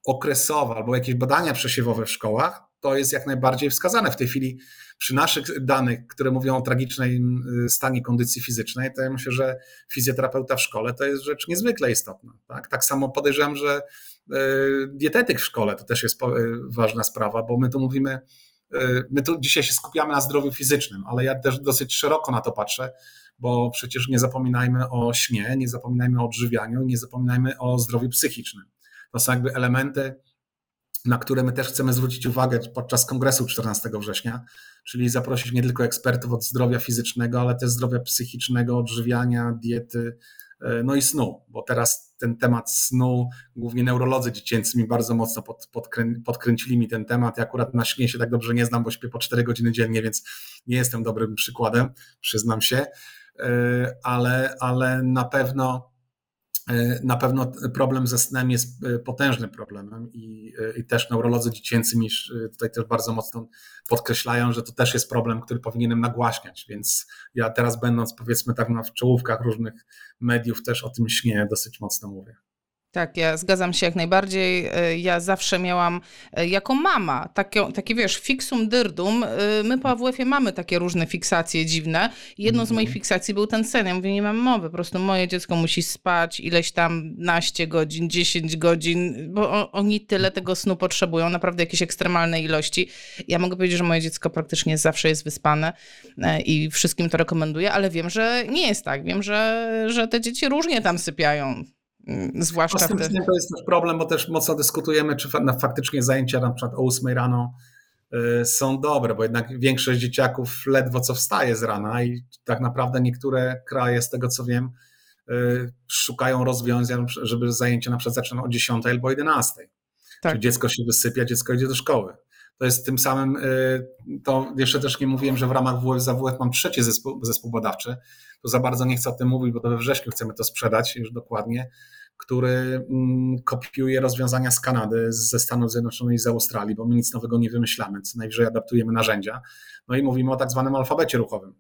okresowa albo jakieś badania przesiewowe w szkołach, to jest jak najbardziej wskazane. W tej chwili przy naszych danych, które mówią o tragicznym y, stanie kondycji fizycznej, to ja myślę, że fizjoterapeuta w szkole to jest rzecz niezwykle istotna. Tak, tak samo podejrzewam, że y, dietetyk w szkole to też jest y, ważna sprawa, bo my tu mówimy, my tu dzisiaj się skupiamy na zdrowiu fizycznym, ale ja też dosyć szeroko na to patrzę, bo przecież nie zapominajmy o śnie, nie zapominajmy o odżywianiu, nie zapominajmy o zdrowiu psychicznym. To są jakby elementy, na które my też chcemy zwrócić uwagę podczas kongresu 14 września, czyli zaprosić nie tylko ekspertów od zdrowia fizycznego, ale też zdrowia psychicznego, odżywiania, diety, e, no i snu, bo teraz ten temat snu, głównie neurolodzy dziecięcy mi bardzo mocno pod, podkrę, podkręcili mi ten temat. Ja akurat na śnie się tak dobrze nie znam, bo śpię po 4 godziny dziennie, więc nie jestem dobrym przykładem, przyznam się, e, ale, ale na pewno na pewno problem ze snem jest e, potężnym problemem i, e, i, też neurolodzy dziecięcy mi tutaj też bardzo mocno podkreślają, że to też jest problem, który powinienem nagłaśniać, więc ja teraz będąc powiedzmy tak na w czołówkach różnych mediów też o tym śnie dosyć mocno mówię. Tak, ja zgadzam się jak najbardziej. E, ja zawsze miałam e, jako mama takie, takie wiesz, fixum dyrdum. E, my po AWF-ie mamy takie różne fiksacje dziwne. Jedną z moich mhm. fiksacji był ten sen. Ja mówię, nie mam mowy, po prostu moje dziecko musi spać ileś tam naście godzin, 10 godzin, bo oni tyle tego snu potrzebują, naprawdę jakieś ekstremalne ilości. Ja mogę powiedzieć, że moje dziecko praktycznie zawsze jest wyspane i wszystkim to rekomenduję, ale wiem, że nie jest tak. Wiem, że, że te dzieci różnie tam sypiają. Mm, zwłaszcza z tym wtedy. To jest też problem, bo też mocno dyskutujemy, czy faktycznie zajęcia na przykład o 8 rano y, są dobre, bo jednak większość dzieciaków ledwo co wstaje z rana i tak naprawdę niektóre kraje, z tego co wiem, y, szukają rozwiązań, żeby zajęcia na przykład zaczynać o 10 albo 11. Tak. Czyli dziecko się wysypia, dziecko idzie do szkoły. To jest tym samym, y, to jeszcze też nie mówiłem, że w ramach WF za WF mam trzeci zespół, zespół badawczy, to za bardzo nie chcę o tym mówić, bo to we wrześniu chcemy to sprzedać już dokładnie, który mm, kopiuje rozwiązania z Kanady, ze Stanów Zjednoczonych i z Australii, bo my nic nowego nie wymyślamy, co najwyżej adaptujemy narzędzia. No i mówimy o tak zwanym alfabecie ruchowym.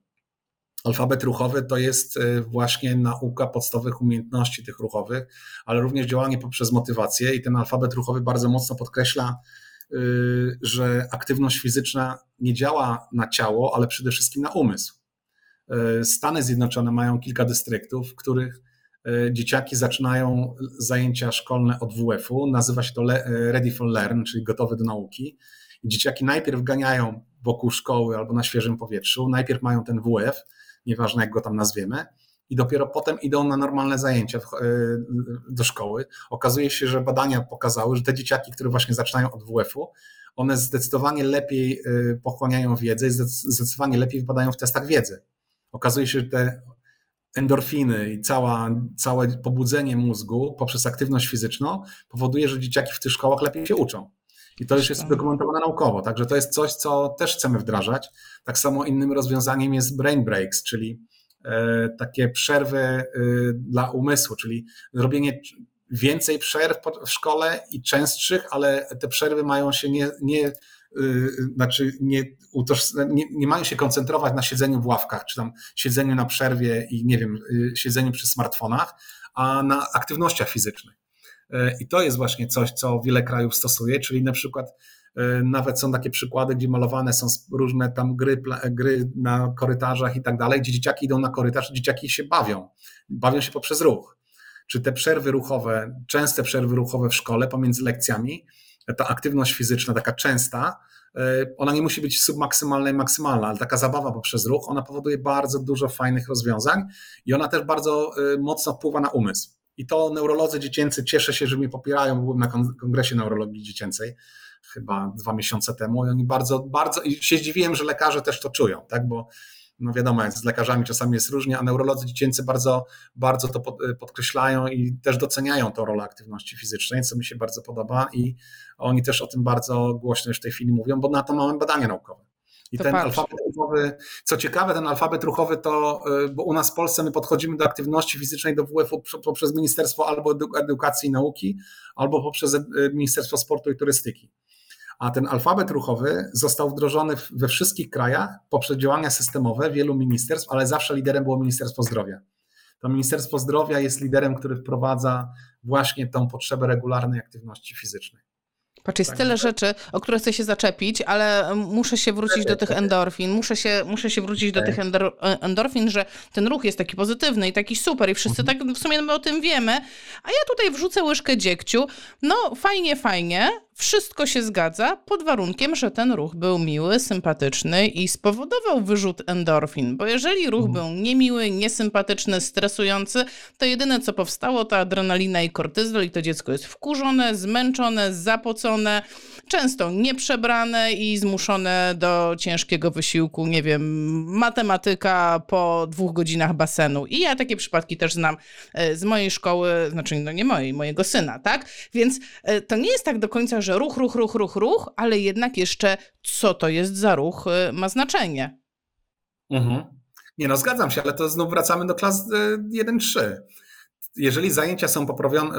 Alfabet ruchowy to jest y, właśnie nauka podstawowych umiejętności tych ruchowych, ale również działanie poprzez motywację i ten alfabet ruchowy bardzo mocno podkreśla Y, że aktywność fizyczna nie działa na ciało, ale przede wszystkim na umysł. Y, Stany Zjednoczone mają kilka dystryktów, w których y, dzieciaki zaczynają zajęcia szkolne od WF-u. Nazywa się to Ready for Learn, czyli gotowy do nauki. Dzieciaki najpierw ganiają wokół szkoły albo na świeżym powietrzu. Najpierw mają ten WF, nieważne jak go tam nazwiemy, i dopiero potem idą na normalne zajęcia e, do szkoły. Okazuje się, że badania pokazały, że te dzieciaki, które właśnie zaczynają od WF-u, one zdecydowanie lepiej e, pochłaniają wiedzę i zdecydowanie lepiej wypadają w testach wiedzy. Okazuje się, że te endorfiny i cała, całe pobudzenie mózgu poprzez aktywność fizyczną powoduje, że dzieciaki w tych szkołach lepiej się uczą. I to już jest udokumentowane naukowo, także to jest coś, co też chcemy wdrażać. Tak samo innym rozwiązaniem jest brain breaks, czyli E, takie przerwy e, dla umysłu, czyli zrobienie więcej przerw w szkole i częstszych, ale te przerwy mają się nie, nie znaczy nie, nie, nie, mają się koncentrować na siedzeniu w ławkach, czy tam siedzeniu na przerwie i nie wiem, siedzeniu przy smartfonach, a na aktywnościach fizycznych. I to jest właśnie coś, co wiele krajów stosuje, czyli na przykład nawet są takie przykłady, gdzie malowane są różne tam gry, gry na korytarzach i tak dalej, gdzie dzieciaki idą na korytarz, dzieciaki się bawią. Bawią się poprzez ruch. Czy te przerwy ruchowe, częste przerwy ruchowe w szkole pomiędzy lekcjami, ta aktywność fizyczna, taka częsta, e, ona nie musi być submaksymalna i maksymalna, ale taka zabawa poprzez ruch, ona powoduje bardzo dużo fajnych rozwiązań i ona też bardzo e, mocno wpływa na umysł. I to neurolodzy dziecięcy, cieszę się, że mnie popierają, byłem na kongresie neurologii dziecięcej, chyba dwa miesiące temu i oni bardzo, bardzo, i się zdziwiłem, że lekarze też to czują, tak, bo no wiadomo, z lekarzami czasami jest różnie, a neurolodzy dziecięcy bardzo, bardzo to podkreślają i też doceniają tą rolę aktywności fizycznej, co mi się bardzo podoba i oni też o tym bardzo głośno już w tej chwili mówią, bo na to mamy badania naukowe. I to ten patrz. alfabet ruchowy, co ciekawe, ten alfabet ruchowy to, y, bo u nas w Polsce my podchodzimy do aktywności fizycznej do WF-u poprzez Ministerstwo albo Edukacji i Nauki, albo poprzez y, Ministerstwo Sportu i Turystyki a ten alfabet ruchowy został wdrożony we wszystkich krajach poprzez działania systemowe wielu ministerstw, ale zawsze liderem było Ministerstwo Zdrowia. To Ministerstwo Zdrowia jest liderem, który wprowadza właśnie tą potrzebę regularnej aktywności fizycznej. Patrz, jest tyle rzeczy, o które chcę się zaczepić, ale muszę się wrócić do tych endorfin, muszę się, muszę się wrócić do tych endor, endorfin, że ten ruch jest taki pozytywny i taki super i wszyscy mhm. tak w sumie my o tym wiemy, a ja tutaj wrzucę łyżkę dziegciu, no fajnie, fajnie, wszystko się zgadza pod warunkiem, że ten ruch był miły, sympatyczny i spowodował wyrzut endorfin, bo jeżeli ruch mhm. był niemiły, niesympatyczny, stresujący, to jedyne co powstało to adrenalina i kortyzol i to dziecko jest wkurzone, zmęczone, zapocone, często nieprzebrane i zmuszone do ciężkiego wysiłku, nie wiem, matematyka po dwóch godzinach basenu. I ja takie przypadki też znam e, z mojej szkoły, znaczy no nie mojej, mojego syna, tak? Więc e, to nie jest tak do końca, że ruch, ruch, ruch, ruch, ruch, ale jednak jeszcze co to jest za ruch e, ma znaczenie. Mhm. Nie no, zgadzam się, ale to znów wracamy do klas 1-3 jeżeli zajęcia są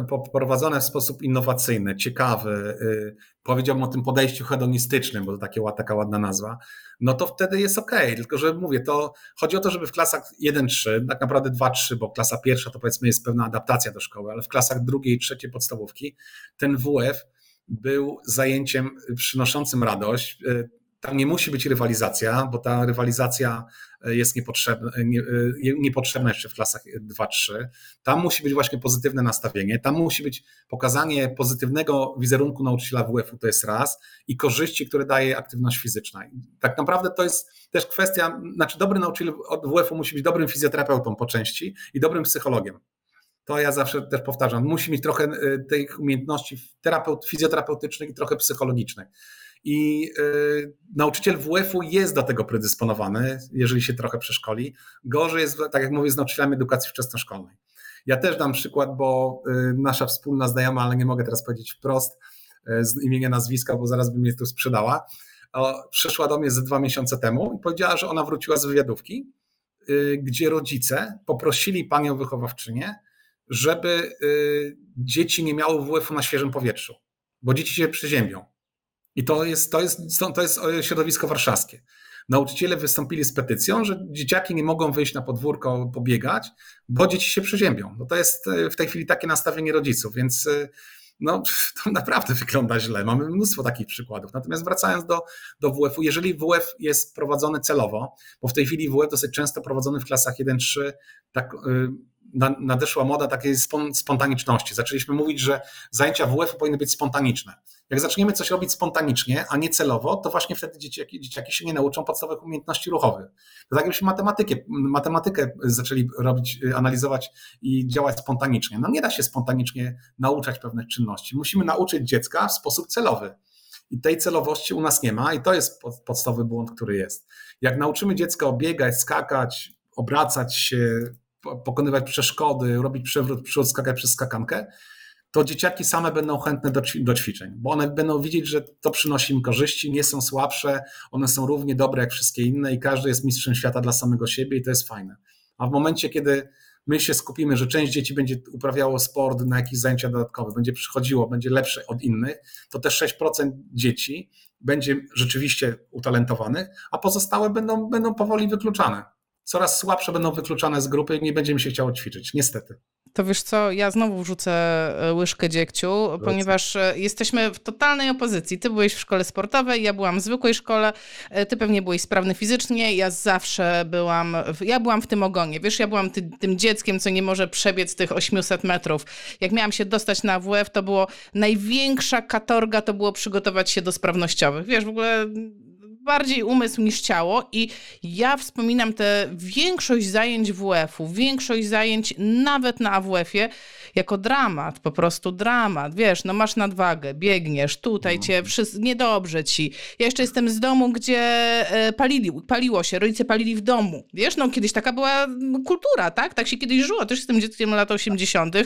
poprowadzone w sposób innowacyjny, ciekawy, y, powiedziałbym o tym podejściu hedonistycznym, bo to takie, taka ładna nazwa, no to wtedy jest ok. Tylko, że mówię, to chodzi o to, żeby w klasach 1-3, tak naprawdę 2-3, bo klasa pierwsza to powiedzmy jest pewna adaptacja do szkoły, ale w klasach drugiej trzeciej podstawówki ten WF był zajęciem przynoszącym radość. Tam nie musi być rywalizacja, bo ta rywalizacja e, jest niepotrzebna, e, e, niepotrzebna jeszcze w klasach 2-3. Tam musi być właśnie pozytywne nastawienie, tam musi być pokazanie pozytywnego wizerunku nauczyciela WF-u, to jest raz, i korzyści, które daje aktywność fizyczna. Tak naprawdę to jest też kwestia, znaczy dobry nauczyciel od WF-u musi być dobrym fizjoterapeutą po części i dobrym psychologiem. to ja zawsze też powtarzam, musi mieć trochę tych umiejętności terapeut, fizjoterapeutycznych i trochę psychologicznych. I y, nauczyciel WF-u jest do tego predysponowany, jeżeli się trochę przeszkoli. Gorzej jest, tak jak mówię, z nauczycielami edukacji wczesnoszkolnej. Ja też dam przykład, bo y, nasza wspólna znajoma, ale nie mogę teraz powiedzieć wprost y, z imienia, nazwiska, bo zaraz by mnie tu sprzedała, przyszła do mnie ze dwa miesiące temu i powiedziała, że ona wróciła z wywiadówki, gdzie rodzice poprosili panią wychowawczynię, żeby dzieci nie miały WF-u na świeżym powietrzu, bo dzieci się przeziębią. I to jest, to jest, to jest środowisko warszawskie. Nauczyciele wystąpili z petycją, że dzieciaki nie mogą wyjść na podwórko, pobiegać, bo dzieci się przeziębią. No to jest y, w tej chwili takie nastawienie rodziców, więc y, no, (laughs) to naprawdę wygląda źle. Mamy mnóstwo takich przykładów. Natomiast wracając do, do WF-u, jeżeli WF jest prowadzony celowo, bo w tej chwili WF dosyć często prowadzony w klasach 1-3, tak nadeszła moda takiej spontaniczności. Zaczęliśmy mówić, że zajęcia WF powinny być spontaniczne. Jak zaczniemy coś robić spontanicznie, a nie celowo, to właśnie wtedy dzieciaki, dzieciaki się nie nauczą podstawowych umiejętności ruchowych. To tak jakbyśmy matematykę, matematykę zaczęli robić, analizować i działać spontanicznie. No nie da się spontanicznie nauczać pewnych czynności. Musimy nauczyć dziecka w sposób celowy. I tej celowości u nas nie ma, i to jest podstawowy błąd, który jest. Jak nauczymy dziecka biegać, skakać, obracać się, pokonywać przeszkody, robić przewrót, przód, skakać przez skakankę, to dzieciaki same będą chętne do, do, ćwiczeń, bo one będą widzieć, że to przynosi im korzyści, nie są słabsze, one są równie dobre jak wszystkie inne i każdy jest mistrzem świata dla samego siebie i to jest fajne. A w momencie, kiedy my się skupimy, że część dzieci będzie uprawiało sport na jakieś zajęcia dodatkowe, będzie przychodziło, będzie lepsze od innych, to te 6% dzieci będzie rzeczywiście utalentowanych, a pozostałe będą, będą powoli wykluczane coraz słabsze będą wykluczane z grupy i nie będzie mi się chciało ćwiczyć, niestety. To wiesz co, ja znowu wrzucę e, łyżkę dziegciu, Wrócę. ponieważ e, jesteśmy w totalnej opozycji. Ty byłeś w szkole sportowej, ja byłam w zwykłej szkole, e, ty pewnie byłeś sprawny fizycznie, ja zawsze byłam, w, ja byłam w tym ogonie. Wiesz, ja byłam ty, tym dzieckiem, co nie może przebiec tych 800 metrów. Jak miałam się dostać na WF, to było największa katorga, to było przygotować się do sprawnościowych. Wiesz, w ogóle bardziej umysł niż ciało i ja wspominam tę większość zajęć WF-u, większość zajęć nawet na AWF-ie jako dramat, po prostu dramat. Wiesz, no masz nadwagę, biegniesz, tutaj no. cię, wszyscy, niedobrze ci. Ja jeszcze jestem z domu, gdzie e, palili, paliło się, rodzice palili w domu. Wiesz, no kiedyś taka była kultura, tak? Tak się kiedyś żyło. Też jestem dzieckiem lat 80.,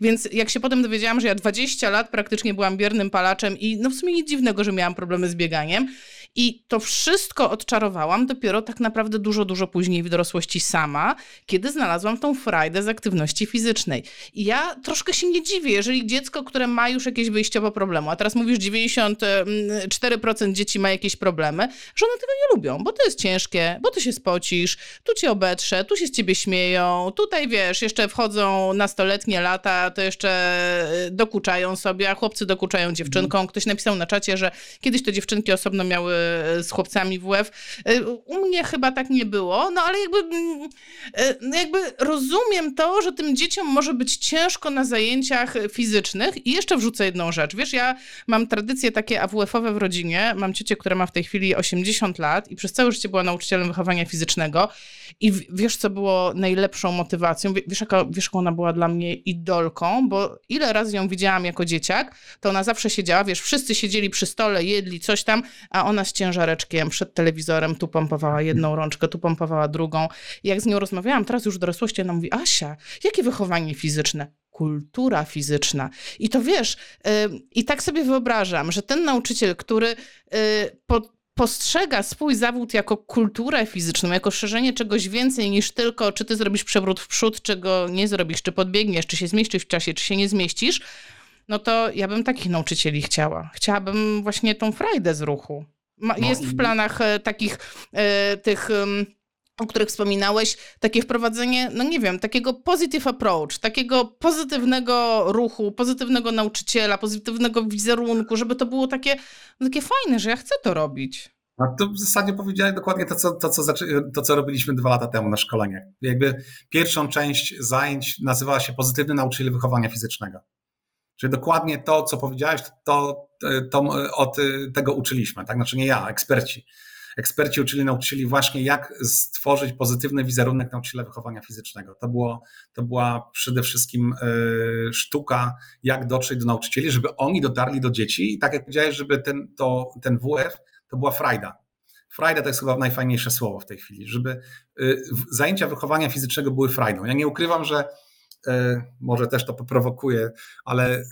więc jak się potem dowiedziałam, że ja 20 lat praktycznie byłam biernym palaczem i no w sumie nic dziwnego, że miałam problemy z bieganiem, i to wszystko odczarowałam dopiero tak naprawdę dużo, dużo później w dorosłości sama, kiedy znalazłam tą frajdę z aktywności fizycznej. I ja troszkę się nie dziwię, jeżeli dziecko, które ma już jakieś wyjściowe problemy, a teraz mówisz 94% dzieci ma jakieś problemy, że one tego nie lubią, bo to jest ciężkie, bo ty się spocisz, tu cię obetrze, tu się z ciebie śmieją, tutaj wiesz, jeszcze wchodzą nastoletnie lata, to jeszcze e, dokuczają sobie, a chłopcy dokuczają dziewczynkom. Ktoś napisał na czacie, że kiedyś to dziewczynki osobno miały z chłopcami WF. E, u mnie chyba tak nie było, no ale jakby, mm, e, no jakby rozumiem to, że tym dzieciom może być ciężko na zajęciach fizycznych i jeszcze wrzucę jedną rzecz. Wiesz, ja mam tradycje takie AWF-owe w rodzinie. Mam ciocię, która ma w tej chwili 80 lat i przez całe życie była nauczycielem wychowania fizycznego i wiesz, co było najlepszą motywacją? Wiesz, jaka, wiesz, ona była dla mnie idolką, bo ile razy ją widziałam jako dzieciak, to ona zawsze siedziała, wiesz, wszyscy siedzieli przy stole, jedli coś tam, a ona z ciężareczkiem przed telewizorem, tu pompowała jedną rączkę, tu pompowała drugą. I jak z nią rozmawiałam, teraz już w dorosłości, ona mówi, Asia, jakie wychowanie fizyczne? kultura fizyczna. I to wiesz, yy, i tak sobie wyobrażam, że ten nauczyciel, który yy, postrzega swój zawód jako kulturę fizyczną, jako szerzenie czegoś więcej niż tylko, czy ty zrobisz przewrót w przód, czy go nie zrobisz, czy podbiegniesz, czy się zmieścisz w czasie, czy się nie zmieścisz, no to ja bym takich nauczycieli chciała. Chciałabym właśnie tą frajdę z ruchu. Ma, no jest i... w planach e, takich e, tych o których wspominałeś, takie wprowadzenie, no nie wiem, takiego positive approach, takiego pozytywnego ruchu, pozytywnego nauczyciela, pozytywnego wizerunku, żeby to było takie, no takie fajne, że ja chcę to robić. A to w zasadzie powiedziałeś dokładnie to co, to, co to, co robiliśmy dwa lata temu na szkoleniach. Jakby pierwszą część zajęć nazywała się Pozytywny Nauczyciel Wychowania Fizycznego. Czyli dokładnie to, co powiedziałeś, to, to od tego uczyliśmy, tak? Znaczy nie ja, eksperci. Eksperci uczyli nauczycieli właśnie, jak stworzyć pozytywny wizerunek nauczyciela wychowania fizycznego. To, było, to była przede wszystkim y, sztuka, jak dotrzeć do nauczycieli, żeby oni dotarli do dzieci i tak jak powiedziałeś, żeby ten, to, ten WF to była frajda. Frajda to jest chyba najfajniejsze słowo w tej chwili, żeby y, zajęcia wychowania fizycznego były frajdą. Ja nie ukrywam, że y, może też to poprowokuje, ale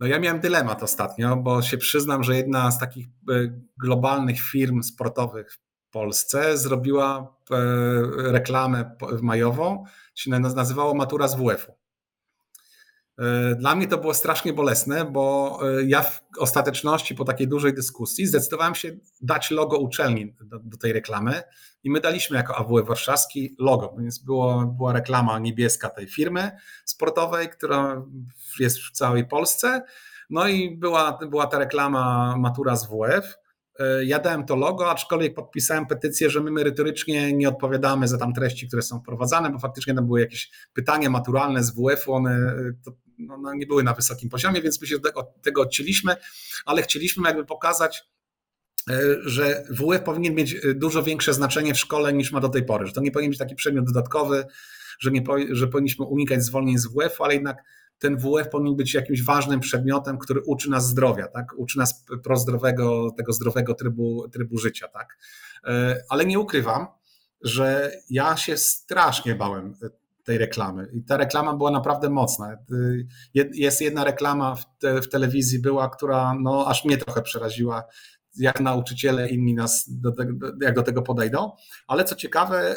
no ja miałem dylemat ostatnio, bo się przyznam, że jedna z takich y, globalnych firm sportowych w Polsce zrobiła reklamę majową, się nazywało Matura z WF-u. E, dla mnie to było strasznie bolesne, bo e, ja w ostateczności po takiej dużej dyskusji zdecydowałem się dać logo uczelni do, do tej reklamy i my daliśmy jako AWF Warszawski logo, więc było, była reklama niebieska tej firmy sportowej, która jest w całej Polsce. No i była, była ta reklama Matura z WF. E, ja dałem to logo, aczkolwiek podpisałem petycję, że my merytorycznie nie odpowiadamy za tam treści, które są wprowadzane, bo faktycznie tam były jakieś pytania maturalne z WF-u, one no, no, nie były na wysokim poziomie, więc my się od tego odcięliśmy, ale chcieliśmy jakby pokazać, e, że WF powinien mieć e, dużo większe znaczenie w szkole niż ma do tej pory, że to nie powinien być taki przedmiot dodatkowy, że, nie, że powinniśmy unikać zwolnień z WF, ale jednak ten WF powinien być jakimś ważnym przedmiotem, który uczy nas zdrowia, tak? uczy nas prozdrowego, tego zdrowego trybu, trybu życia. Tak? E, ale nie ukrywam, że ja się strasznie bałem tej reklamy. I ta reklama była naprawdę mocna. Jest jedna reklama w, te, w telewizji była, która no, aż mnie trochę przeraziła, jak nauczyciele inni nas do jak do tego podejdą. Ale co ciekawe, y,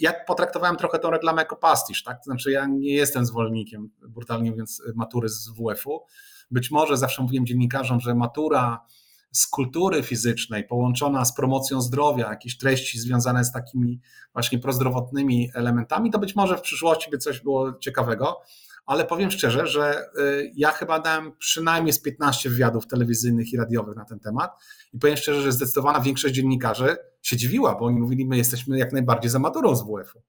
ja potraktowałem trochę tą reklamę jako pastisz, tak? Znaczy ja nie jestem zwolennikiem, brutalnie mówiąc, matury z WF-u. Być może zawsze mówiłem dziennikarzom, że matura z kultury fizycznej, połączona z promocją zdrowia, jakieś treści związane z takimi właśnie prozdrowotnymi elementami, to być może w przyszłości by coś było ciekawego. Ale powiem szczerze, że y, ja chyba dałem przynajmniej z 15 wywiadów telewizyjnych i radiowych na ten temat i powiem szczerze, że zdecydowana większość dziennikarzy się dziwiła, bo oni mówili, my jesteśmy jak najbardziej za maturą z WF-u.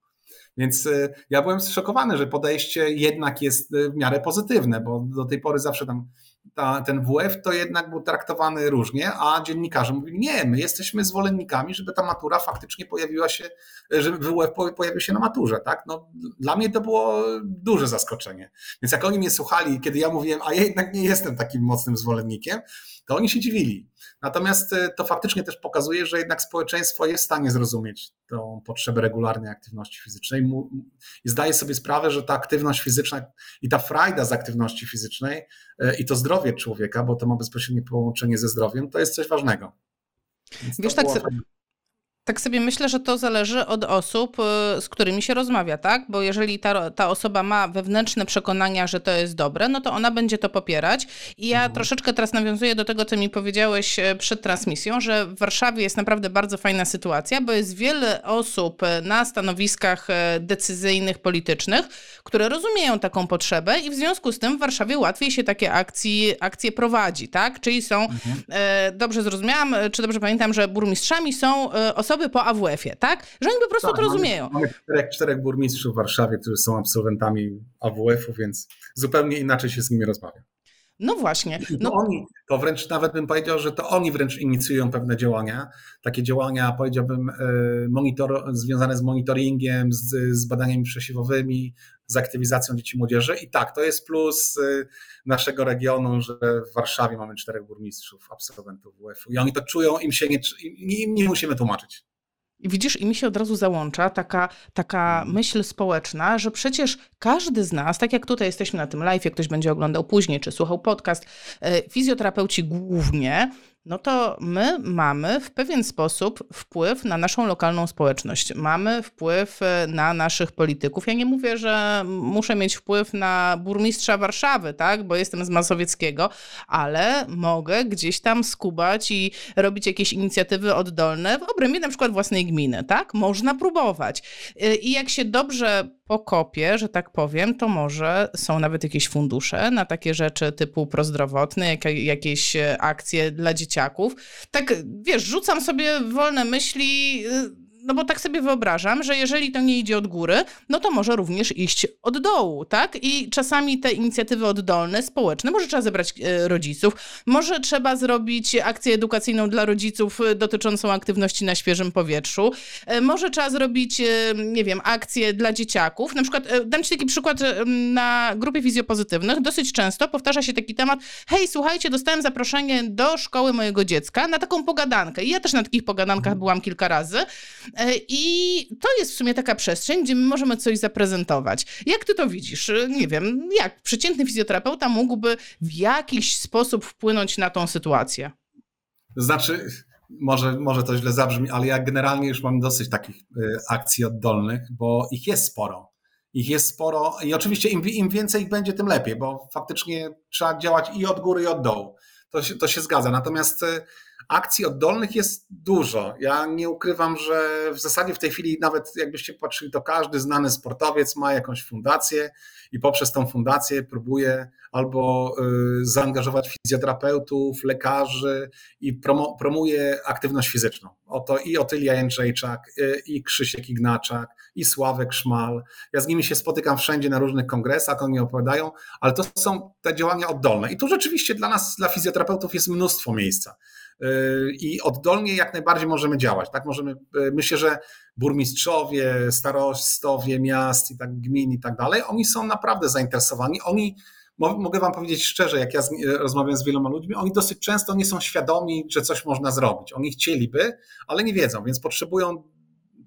Więc y, ja byłem zszokowany, że podejście jednak jest y, w miarę pozytywne, bo do tej pory zawsze tam ta, ten WF to jednak był traktowany różnie, a dziennikarze mówili, nie, my jesteśmy zwolennikami, żeby ta matura faktycznie pojawiła się, żeby WF pojawił się na maturze. Tak? No, dla mnie to było duże zaskoczenie. Więc jak oni mnie słuchali, kiedy ja mówiłem, a ja jednak nie jestem takim mocnym zwolennikiem, to oni się dziwili. Natomiast e, to faktycznie też pokazuje, że jednak społeczeństwo jest w stanie zrozumieć tą potrzebę regularnej aktywności fizycznej i zdaje sobie sprawę, że ta aktywność fizyczna i ta frajda z aktywności fizycznej e, i to zdrowie człowieka, bo to ma bezpośrednie połączenie ze zdrowiem, to jest coś ważnego. Wiesz, tak, tak sobie myślę, że to zależy od osób, y, z którymi się rozmawia, tak? Bo jeżeli ta, ta osoba ma wewnętrzne przekonania, że to jest dobre, no to ona będzie to popierać. I ja mhm. troszeczkę teraz nawiązuję do tego, co mi powiedziałeś e, przed transmisją, że w Warszawie jest naprawdę bardzo fajna sytuacja, bo jest wiele osób e, na stanowiskach e, decyzyjnych, politycznych, które rozumieją taką potrzebę i w związku z tym w Warszawie łatwiej się takie akcje, akcje prowadzi, tak? Czyli są, mhm. dobrze zrozumiałam, czy dobrze pamiętam, że burmistrzami są osoby, osoby po AWF-ie, tak? Że oni po prostu tak, to rozumieją. Mamy, czterech, czterech burmistrzów w Warszawie, którzy są absolwentami AWF-u, więc zupełnie inaczej się z nimi rozmawia. No właśnie. No. To oni, to wręcz nawet bym powiedział, że to oni wręcz inicjują pewne działania. Takie działania, powiedziałbym, e, monitor, związane z monitoringiem, z, z badaniami przesiewowymi, z aktywizacją dzieci i młodzieży. I tak, to jest plus e, naszego regionu, że w Warszawie mamy czterech burmistrzów, absolwentów WF-u. I oni to czują, im się nie, im nie musimy tłumaczyć. I widzisz, i mi się od razu załącza taka, taka mhm. myśl społeczna, że przecież każdy z nas, tak jak tutaj jesteśmy na tym live, jak ktoś będzie oglądał później, czy słuchał podcast, e, fizjoterapeuci głównie, no to my mamy w pewien sposób wpływ na naszą lokalną społeczność. Mamy wpływ e, na naszych polityków. Ja nie mówię, że muszę mieć wpływ na burmistrza Warszawy, tak, bo jestem z Mazowieckiego, ale mogę gdzieś tam skubać i robić jakieś inicjatywy oddolne w obrębie na przykład własnej gminy, tak? Można próbować. E, I jak się dobrze pokopie, że tak powiem, to może są nawet jakieś fundusze na takie rzeczy typu prozdrowotne, jak, jakieś e, akcje dla dzieciaków. Tak, wiesz, rzucam sobie wolne myśli, no bo tak sobie wyobrażam, że jeżeli to nie idzie od góry, no to może również iść od dołu, tak? I czasami te inicjatywy oddolne, społeczne, może trzeba zebrać e, rodziców, może trzeba zrobić akcję edukacyjną dla rodziców e, dotyczącą aktywności na świeżym powietrzu, e, może trzeba zrobić, nie wiem, akcję dla dzieciaków. Na przykład, dam ci taki przykład, na grupie fizjopozytywnych dosyć często powtarza się taki temat, hej, słuchajcie, dostałem zaproszenie do szkoły mojego dziecka na taką pogadankę. I ja też na takich pogadankach byłam kilka razy. E, I to jest w sumie taka przestrzeń, gdzie my możemy coś zaprezentować. Jak ty to widzisz? E, nie wiem, jak przeciętny fizjoterapeuta mógłby w jakiś sposób wpłynąć na tą sytuację? Znaczy, może, może to źle zabrzmi, ale ja generalnie już mam dosyć takich e, akcji oddolnych, bo ich jest sporo. Ich jest sporo i oczywiście im, im więcej ich będzie, tym lepiej, bo faktycznie trzeba działać i od góry, i od dołu. To się, to się zgadza. Natomiast akcji oddolnych jest dużo. Ja nie ukrywam, że w zasadzie w tej chwili nawet jakbyście patrzyli, to każdy znany sportowiec ma jakąś fundację i poprzez tą fundację próbuje albo y, zaangażować fizjoterapeutów, lekarzy i promuje aktywność fizyczną. Oto i Otylia Jędrzejczak, y, i Krzysiek Ignaczak, i Sławek Szmal. Ja z nimi się spotykam wszędzie na różnych kongresach, oni opowiadają, ale to są te działania oddolne. I tu rzeczywiście dla nas, dla fizjoterapeutów jest mnóstwo miejsca. Y, i oddolnie jak najbardziej możemy działać. Tak możemy, y, myślę, że burmistrzowie, starostowie miast i tak gmin i tak dalej, oni są naprawdę zainteresowani. Oni mogę wam powiedzieć szczerze, jak ja z, y, rozmawiam z wieloma ludźmi, oni dosyć często nie są świadomi, że coś można zrobić. Oni chcieliby, ale nie wiedzą, więc potrzebują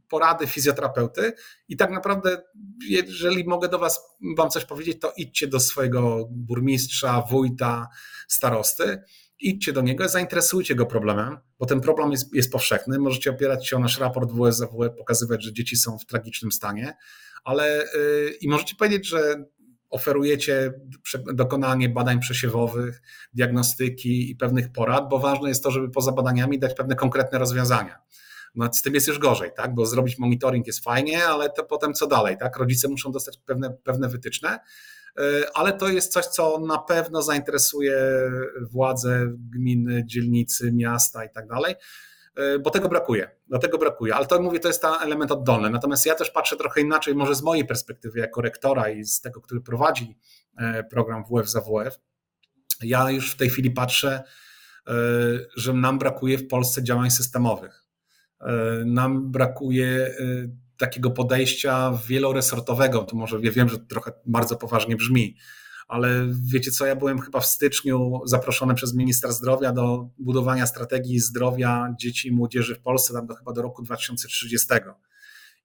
porady fizjoterapeuty i tak naprawdę, jeżeli mogę do was wam coś powiedzieć, to idźcie do swojego burmistrza, wójta, starosty idźcie do niego, zainteresujcie go problemem, bo ten problem jest, jest powszechny. Możecie opierać się o nasz raport WSWE, pokazywać, że dzieci są w tragicznym stanie, ale yy, i możecie powiedzieć, że oferujecie dokonanie badań przesiewowych, diagnostyki i pewnych porad, bo ważne jest to, żeby poza badaniami dać pewne konkretne rozwiązania. No, z tym jest już gorzej, tak? bo zrobić monitoring jest fajnie, ale to potem co dalej? Tak? Rodzice muszą dostać pewne, pewne wytyczne, ale to jest coś, co na pewno zainteresuje władze gminy, dzielnicy, miasta i tak dalej, e, bo tego brakuje. Dlatego brakuje. Ale to mówię, to jest ten element oddolny. Natomiast ja też patrzę trochę inaczej, może z mojej perspektywy jako rektora i z tego, który prowadzi e, program WF za WF. Ja już w tej chwili patrzę, że nam brakuje w Polsce działań systemowych. Nam brakuje takiego podejścia wieloresortowego. To może ja wiem, że trochę bardzo poważnie brzmi, ale wiecie co, ja byłem chyba w styczniu zaproszony przez ministra zdrowia do budowania strategii zdrowia dzieci i młodzieży w Polsce, tam do chyba do roku 2030.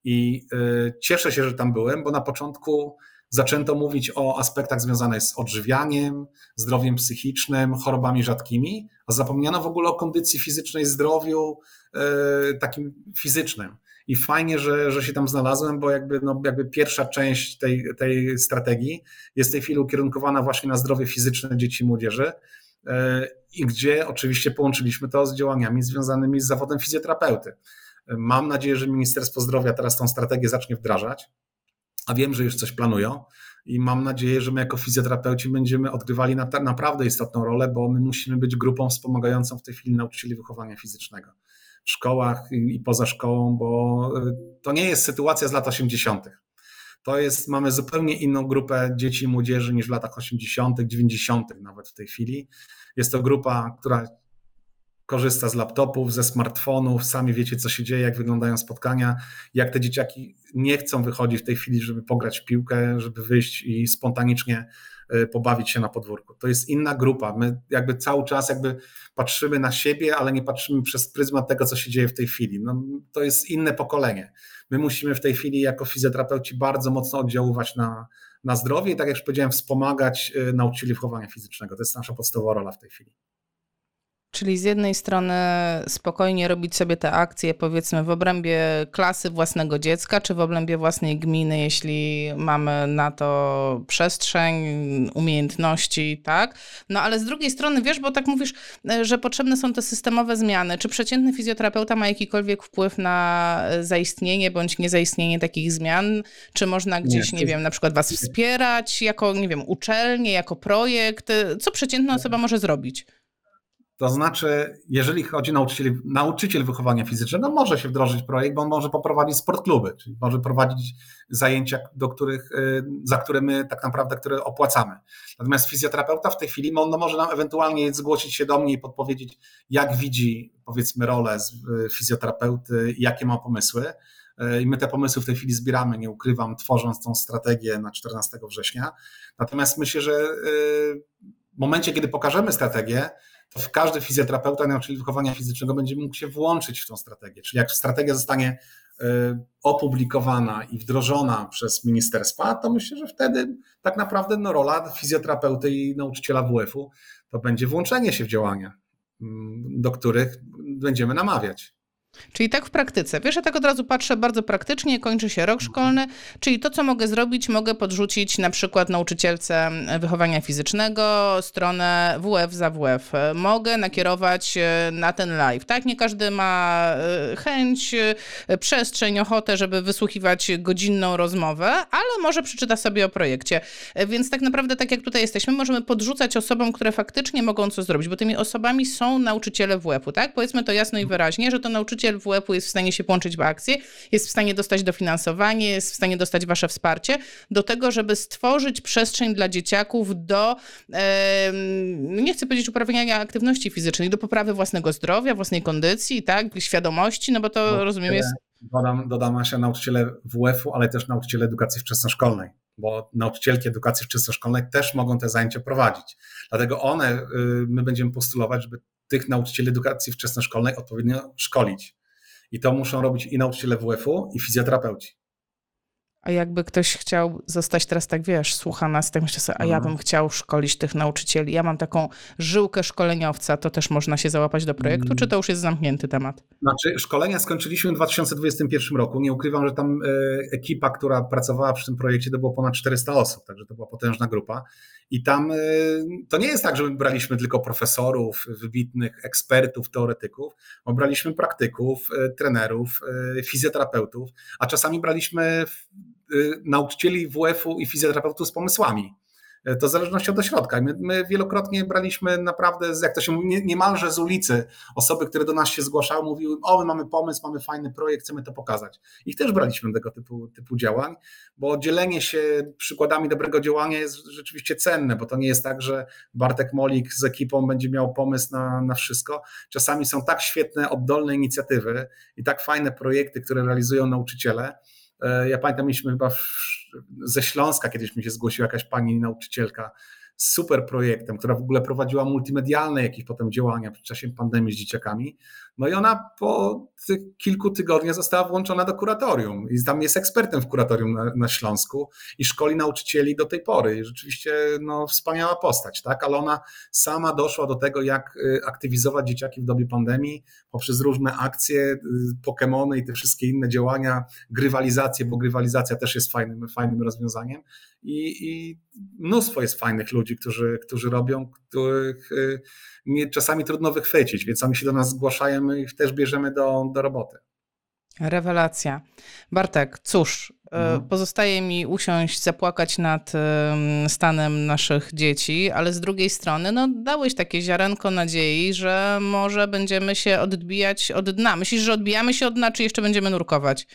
I y, cieszę się, że tam byłem, bo na początku zaczęto mówić o aspektach związanych z odżywianiem, zdrowiem psychicznym, chorobami rzadkimi, a zapomniano w ogóle o kondycji fizycznej, zdrowiu y, takim fizycznym. I fajnie, że, że się tam znalazłem, bo jakby, no, jakby pierwsza część tej, tej strategii jest w tej chwili ukierunkowana właśnie na zdrowie fizyczne dzieci i młodzieży. E, I gdzie oczywiście połączyliśmy to z działaniami związanymi z zawodem fizjoterapeuty. Mam nadzieję, że Ministerstwo Zdrowia teraz tą strategię zacznie wdrażać, a wiem, że już coś planują. I mam nadzieję, że my jako fizjoterapeuci będziemy odgrywali naprawdę istotną rolę, bo my musimy być grupą wspomagającą w tej chwili nauczycieli wychowania fizycznego szkołach i poza szkołą, bo y, to nie jest sytuacja z lat 80. To jest, mamy zupełnie inną grupę dzieci i młodzieży niż w latach 80., 90. nawet w tej chwili. Jest to grupa, która korzysta z laptopów, ze smartfonów, sami wiecie, co się dzieje, jak wyglądają spotkania, jak te dzieciaki nie chcą wychodzić w tej chwili, żeby pograć w piłkę, żeby wyjść i spontanicznie pobawić się na podwórku. To jest inna grupa. My jakby cały czas jakby patrzymy na siebie, ale nie patrzymy przez pryzmat tego, co się dzieje w tej chwili. No, to jest inne pokolenie. My musimy w tej chwili jako fizjoterapeuci bardzo mocno oddziaływać na, na zdrowie i tak jak już powiedziałem, wspomagać y, nauczycieli wychowania fizycznego. To jest nasza podstawowa rola w tej chwili. Czyli z jednej strony spokojnie robić sobie te akcje, powiedzmy, w obrębie klasy własnego dziecka, czy w obrębie własnej gminy, jeśli mamy na to przestrzeń, umiejętności, tak? No ale z drugiej strony, wiesz, bo tak mówisz, że potrzebne są te systemowe zmiany. Czy przeciętny fizjoterapeuta ma jakikolwiek wpływ na zaistnienie bądź niezaistnienie takich zmian? Czy można gdzieś, nie, nie wiem, na przykład was wspierać jako, nie wiem, uczelnie, jako projekt? Co przeciętna osoba może zrobić? To znaczy, jeżeli chodzi o nauczycieli, nauczyciel wychowania fizycznego, może się wdrożyć projekt, bo on może poprowadzić sportkluby, czyli może prowadzić zajęcia, do których, y, za które my tak naprawdę, które opłacamy. Natomiast fizjoterapeuta w tej chwili on no, może nam ewentualnie zgłosić się do mnie i podpowiedzieć, jak widzi, powiedzmy, rolę y, fizjoterapeuty i jakie ma pomysły. Y, I my te pomysły w tej chwili zbieramy, nie ukrywam, tworząc tą strategię na 14 września. Natomiast myślę, że w momencie, kiedy pokażemy strategię, każdy fizjoterapeuta, nauczyciel wychowania fizycznego będzie mógł się włączyć w tą strategię. Czyli jak strategia zostanie y, opublikowana i wdrożona przez ministerstwa, to myślę, że wtedy tak naprawdę no, rola fizjoterapeuty i nauczyciela WF-u to będzie włączenie się w działania, mm, do których będziemy namawiać. Czyli tak w praktyce. Wiesz, ja tak od razu patrzę bardzo praktycznie, kończy się rok szkolny, czyli to, co mogę zrobić, mogę podrzucić na przykład nauczycielce wychowania fizycznego stronę WF za WF. Mogę nakierować e, na ten live, tak? Nie każdy ma e, chęć, e, przestrzeń, ochotę, żeby wysłuchiwać godzinną rozmowę, ale może przeczyta sobie o projekcie. Więc tak naprawdę, tak jak tutaj jesteśmy, możemy podrzucać osobom, które faktycznie mogą coś zrobić, bo tymi osobami są nauczyciele WF-u, tak? Powiedzmy to jasno i wyraźnie, że to nauczyciel właściciel WF-u jest w stanie się połączyć w akcję, jest w stanie dostać dofinansowanie, jest w stanie dostać wasze wsparcie do tego, żeby stworzyć przestrzeń dla dzieciaków do, e, nie chcę powiedzieć uprawiania aktywności fizycznej, do poprawy własnego zdrowia, własnej kondycji, tak, świadomości, no bo to bo rozumiem jest... Dodam, dodam się nauczyciele WF-u, ale też nauczyciele edukacji wczesnoszkolnej bo nauczycielki edukacji wczesnoszkolnej też mogą te zajęcia prowadzić. Dlatego one, y, my będziemy postulować, żeby tych nauczycieli edukacji wczesnoszkolnej odpowiednio szkolić. I to muszą robić i nauczyciele WF-u, i fizjoterapeuci. A jakby ktoś chciał zostać teraz, tak wiesz, słucha nas, tak myślę sobie, a ja mhm. bym chciał szkolić tych nauczycieli. Ja mam taką żyłkę szkoleniowca, to też można się załapać do projektu, czy mm. to już jest zamknięty temat? Znaczy, szkolenia skończyliśmy w 2021 roku. Nie ukrywam, że tam e, ekipa, która pracowała przy tym projekcie, to było ponad 400 osób, także to była potężna grupa. I tam e, to nie jest tak, że my braliśmy tylko profesorów, wybitnych ekspertów, teoretyków, bo braliśmy praktyków, e, trenerów, fizjoterapeutów, a czasami braliśmy nauczycieli WF-u i fizjoterapeutów z pomysłami. Y, to w zależności od ośrodka. My, my wielokrotnie braliśmy naprawdę, jak to się mówi, niemalże z ulicy, osoby, które do nas się zgłaszały, mówiły: O, my mamy pomysł, mamy fajny projekt, chcemy to pokazać. Ich też braliśmy tego typu, typu działań, bo dzielenie się przykładami dobrego działania jest rzeczywiście cenne, bo to nie jest tak, że Bartek Molik z ekipą będzie miał pomysł na, na wszystko. Czasami są tak świetne, oddolne inicjatywy i tak fajne projekty, które realizują nauczyciele ja pamiętam, mieliśmy chyba ze Śląska kiedyś mi się zgłosiła jakaś pani nauczycielka super projektem, która w ogóle prowadziła multimedialne jakieś potem działania w czasie pandemii z dzieciakami. No i ona po tych kilku tygodniach została włączona do kuratorium i tam jest ekspertem w kuratorium na, na Śląsku i szkoli nauczycieli do tej pory. I rzeczywiście no, wspaniała postać, tak? Ale ona sama doszła do tego, jak y, aktywizować dzieciaki w dobie pandemii poprzez różne akcje, y, Pokémony i te wszystkie inne działania, grywalizację, bo grywalizacja też jest fajnym, fajnym rozwiązaniem. I, I mnóstwo jest fajnych ludzi, którzy, którzy robią, których y, czasami trudno wychwycić, więc oni się do nas zgłaszają, my ich też bierzemy do, do roboty. Rewelacja. Bartek, cóż, e, mhm. pozostaje mi usiąść, zapłakać nad stanem naszych dzieci, ale z drugiej strony, no, dałeś takie ziarenko nadziei, że może będziemy się odbijać od dna. Myślisz, że odbijamy się od dna, czy jeszcze będziemy nurkować?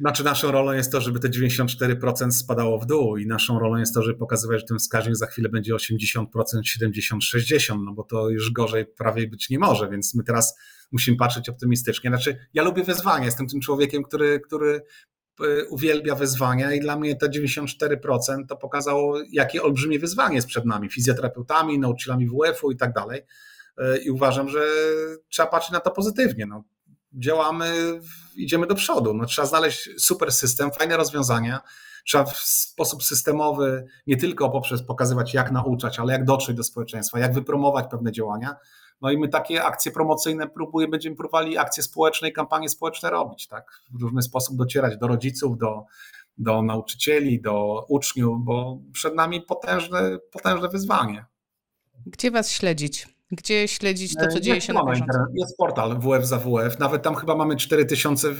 Znaczy naszą rolą jest to, żeby te 94% spadało w dół i naszą rolą jest to, żeby pokazywać, że ten wskaźnik za chwilę będzie 80%, 70%, 60%, no bo to już gorzej prawie być nie może, więc my teraz musimy patrzeć optymistycznie. Znaczy ja lubię wyzwania, jestem tym człowiekiem, który, który e, uwielbia wyzwania i dla mnie te 94% to pokazało, jakie olbrzymie wyzwanie jest przed nami, fizjoterapeutami, nauczycielami WF-u i tak dalej. E, I uważam, że trzeba patrzeć na to pozytywnie. No, działamy, idziemy do przodu. No, trzeba znaleźć super system, fajne rozwiązania. Trzeba w sposób systemowy nie tylko poprzez pokazywać, jak nauczać, ale jak dotrzeć do społeczeństwa, jak wypromować pewne działania. No i my takie akcje promocyjne próbujemy, będziemy próbowali akcje społeczne i kampanie społeczne robić, tak? W różny sposób docierać do rodziców, do, do nauczycieli, do uczniów, bo przed nami potężne, potężne wyzwanie. Gdzie was śledzić? Gdzie śledzić to, co dzieje się na bieżąco? Jest portal WF za WF. Nawet tam chyba mamy 4000 y,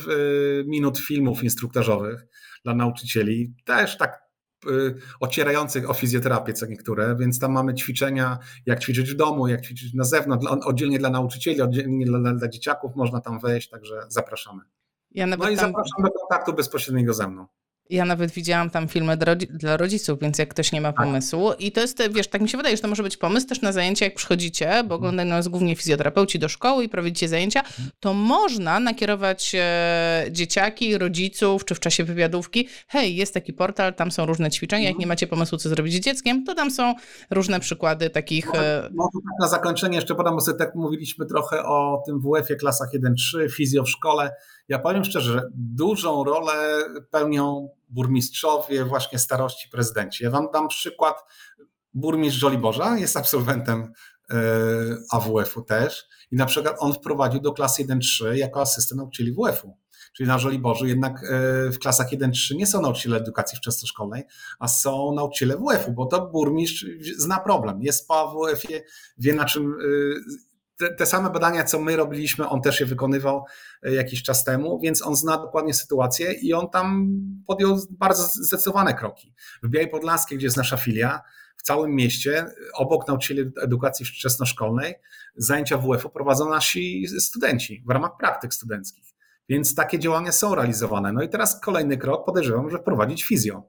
minut filmów instruktażowych dla nauczycieli. Też tak y, ocierających o fizjoterapię, co niektóre, więc tam mamy ćwiczenia, jak ćwiczyć w domu, jak ćwiczyć na zewnątrz, oddzielnie dla nauczycieli, oddzielnie dla, dla dzieciaków można tam wejść, także zapraszamy. Ja no i tam... zapraszam do kontaktu bezpośredniego ze mną. Ja nawet widziałam tam filmy dla rodziców, więc jak ktoś nie ma tak. pomysłu. I to jest, wiesz, tak mi się wydaje, że to może być pomysł też na zajęcia, jak przychodzicie, bo mhm. oglądają nas głównie fizjoterapeuci do szkoły i prowadzicie zajęcia, mhm. to można nakierować e, dzieciaki, rodziców, czy w czasie wywiadówki, hej, jest taki portal, tam są różne ćwiczenia, jak nie mhm. macie pomysłu, co zrobić z dzieckiem, to tam są różne przykłady takich... Może, może tak na zakończenie jeszcze podam, bo sobie tak mówiliśmy trochę o tym WF-ie klasach 1-3, fizjo w szkole. Ja powiem szczerze, że dużą rolę pełnią burmistrzowie, właśnie starości, prezydenci. Ja wam dam przykład. Burmistrz Żoliborza jest absolwentem e, AWF-u też i na przykład on wprowadził do klas 1-3 jako asystent nauczycieli WF-u. Czyli na Żoliborzu jednak e, w klasach 1-3 nie są nauczyciele edukacji wczesnoszkolnej, a są nauczyciele WF-u, bo to burmistrz zna problem. Jest po AWF-ie, wie na czym e, te, te, same badania, co my robiliśmy, on też je wykonywał e, jakiś czas temu, więc on zna dokładnie sytuację i on tam podjął bardzo zdecydowane kroki. W Białej Podlaskiej, gdzie jest nasza filia, w całym mieście, obok nauczycieli edukacji wczesnoszkolnej, zajęcia WF-u prowadzą nasi studenci w ramach praktyk studenckich. Więc takie działania są realizowane. No i teraz kolejny krok, podejrzewam, że wprowadzić fizjo.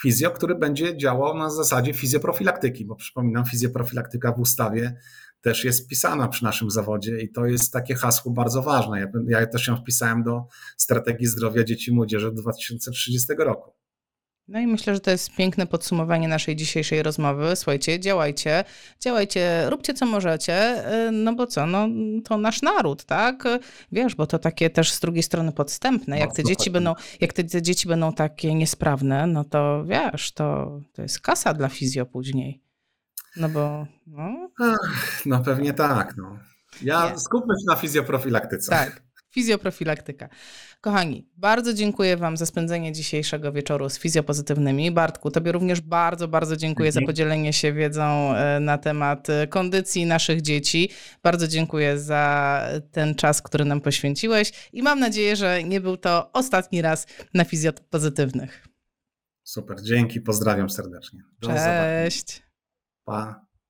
Fizjo, który będzie działał na zasadzie fizjoprofilaktyki, bo przypominam, fizjoprofilaktyka w ustawie też jest wpisana przy naszym zawodzie i to jest takie hasło bardzo ważne. Ja, ja też się wpisałem do strategii zdrowia dzieci i młodzieży do 2030 roku. No i myślę, że to jest piękne podsumowanie naszej dzisiejszej rozmowy. Słuchajcie, działajcie, działajcie, róbcie co możecie, y, no bo co, no to nasz naród, tak? Wiesz, bo to takie też z drugiej strony podstępne. Jak te dzieci będą, jak te dzieci będą takie niesprawne, no to wiesz, to, to jest kasa dla fizjo później. No bo. No, Ach, no pewnie tak. No. Ja Nie. skupmy się na fizjoprofilaktyce. Tak, fizjoprofilaktyka. Kochani, bardzo dziękuję Wam za spędzenie dzisiejszego wieczoru z fizjopozytywnymi. Bartku, Tobie również bardzo, bardzo dziękuję za podzielenie się wiedzą e, na temat e, kondycji naszych dzieci. Bardzo dziękuję za ten czas, który nam poświęciłeś i mam nadzieję, że nie był to ostatni raz na fizjopozytywnych. Super, dzięki, pozdrawiam serdecznie. Do Cześć. Zobaczenia. Bye.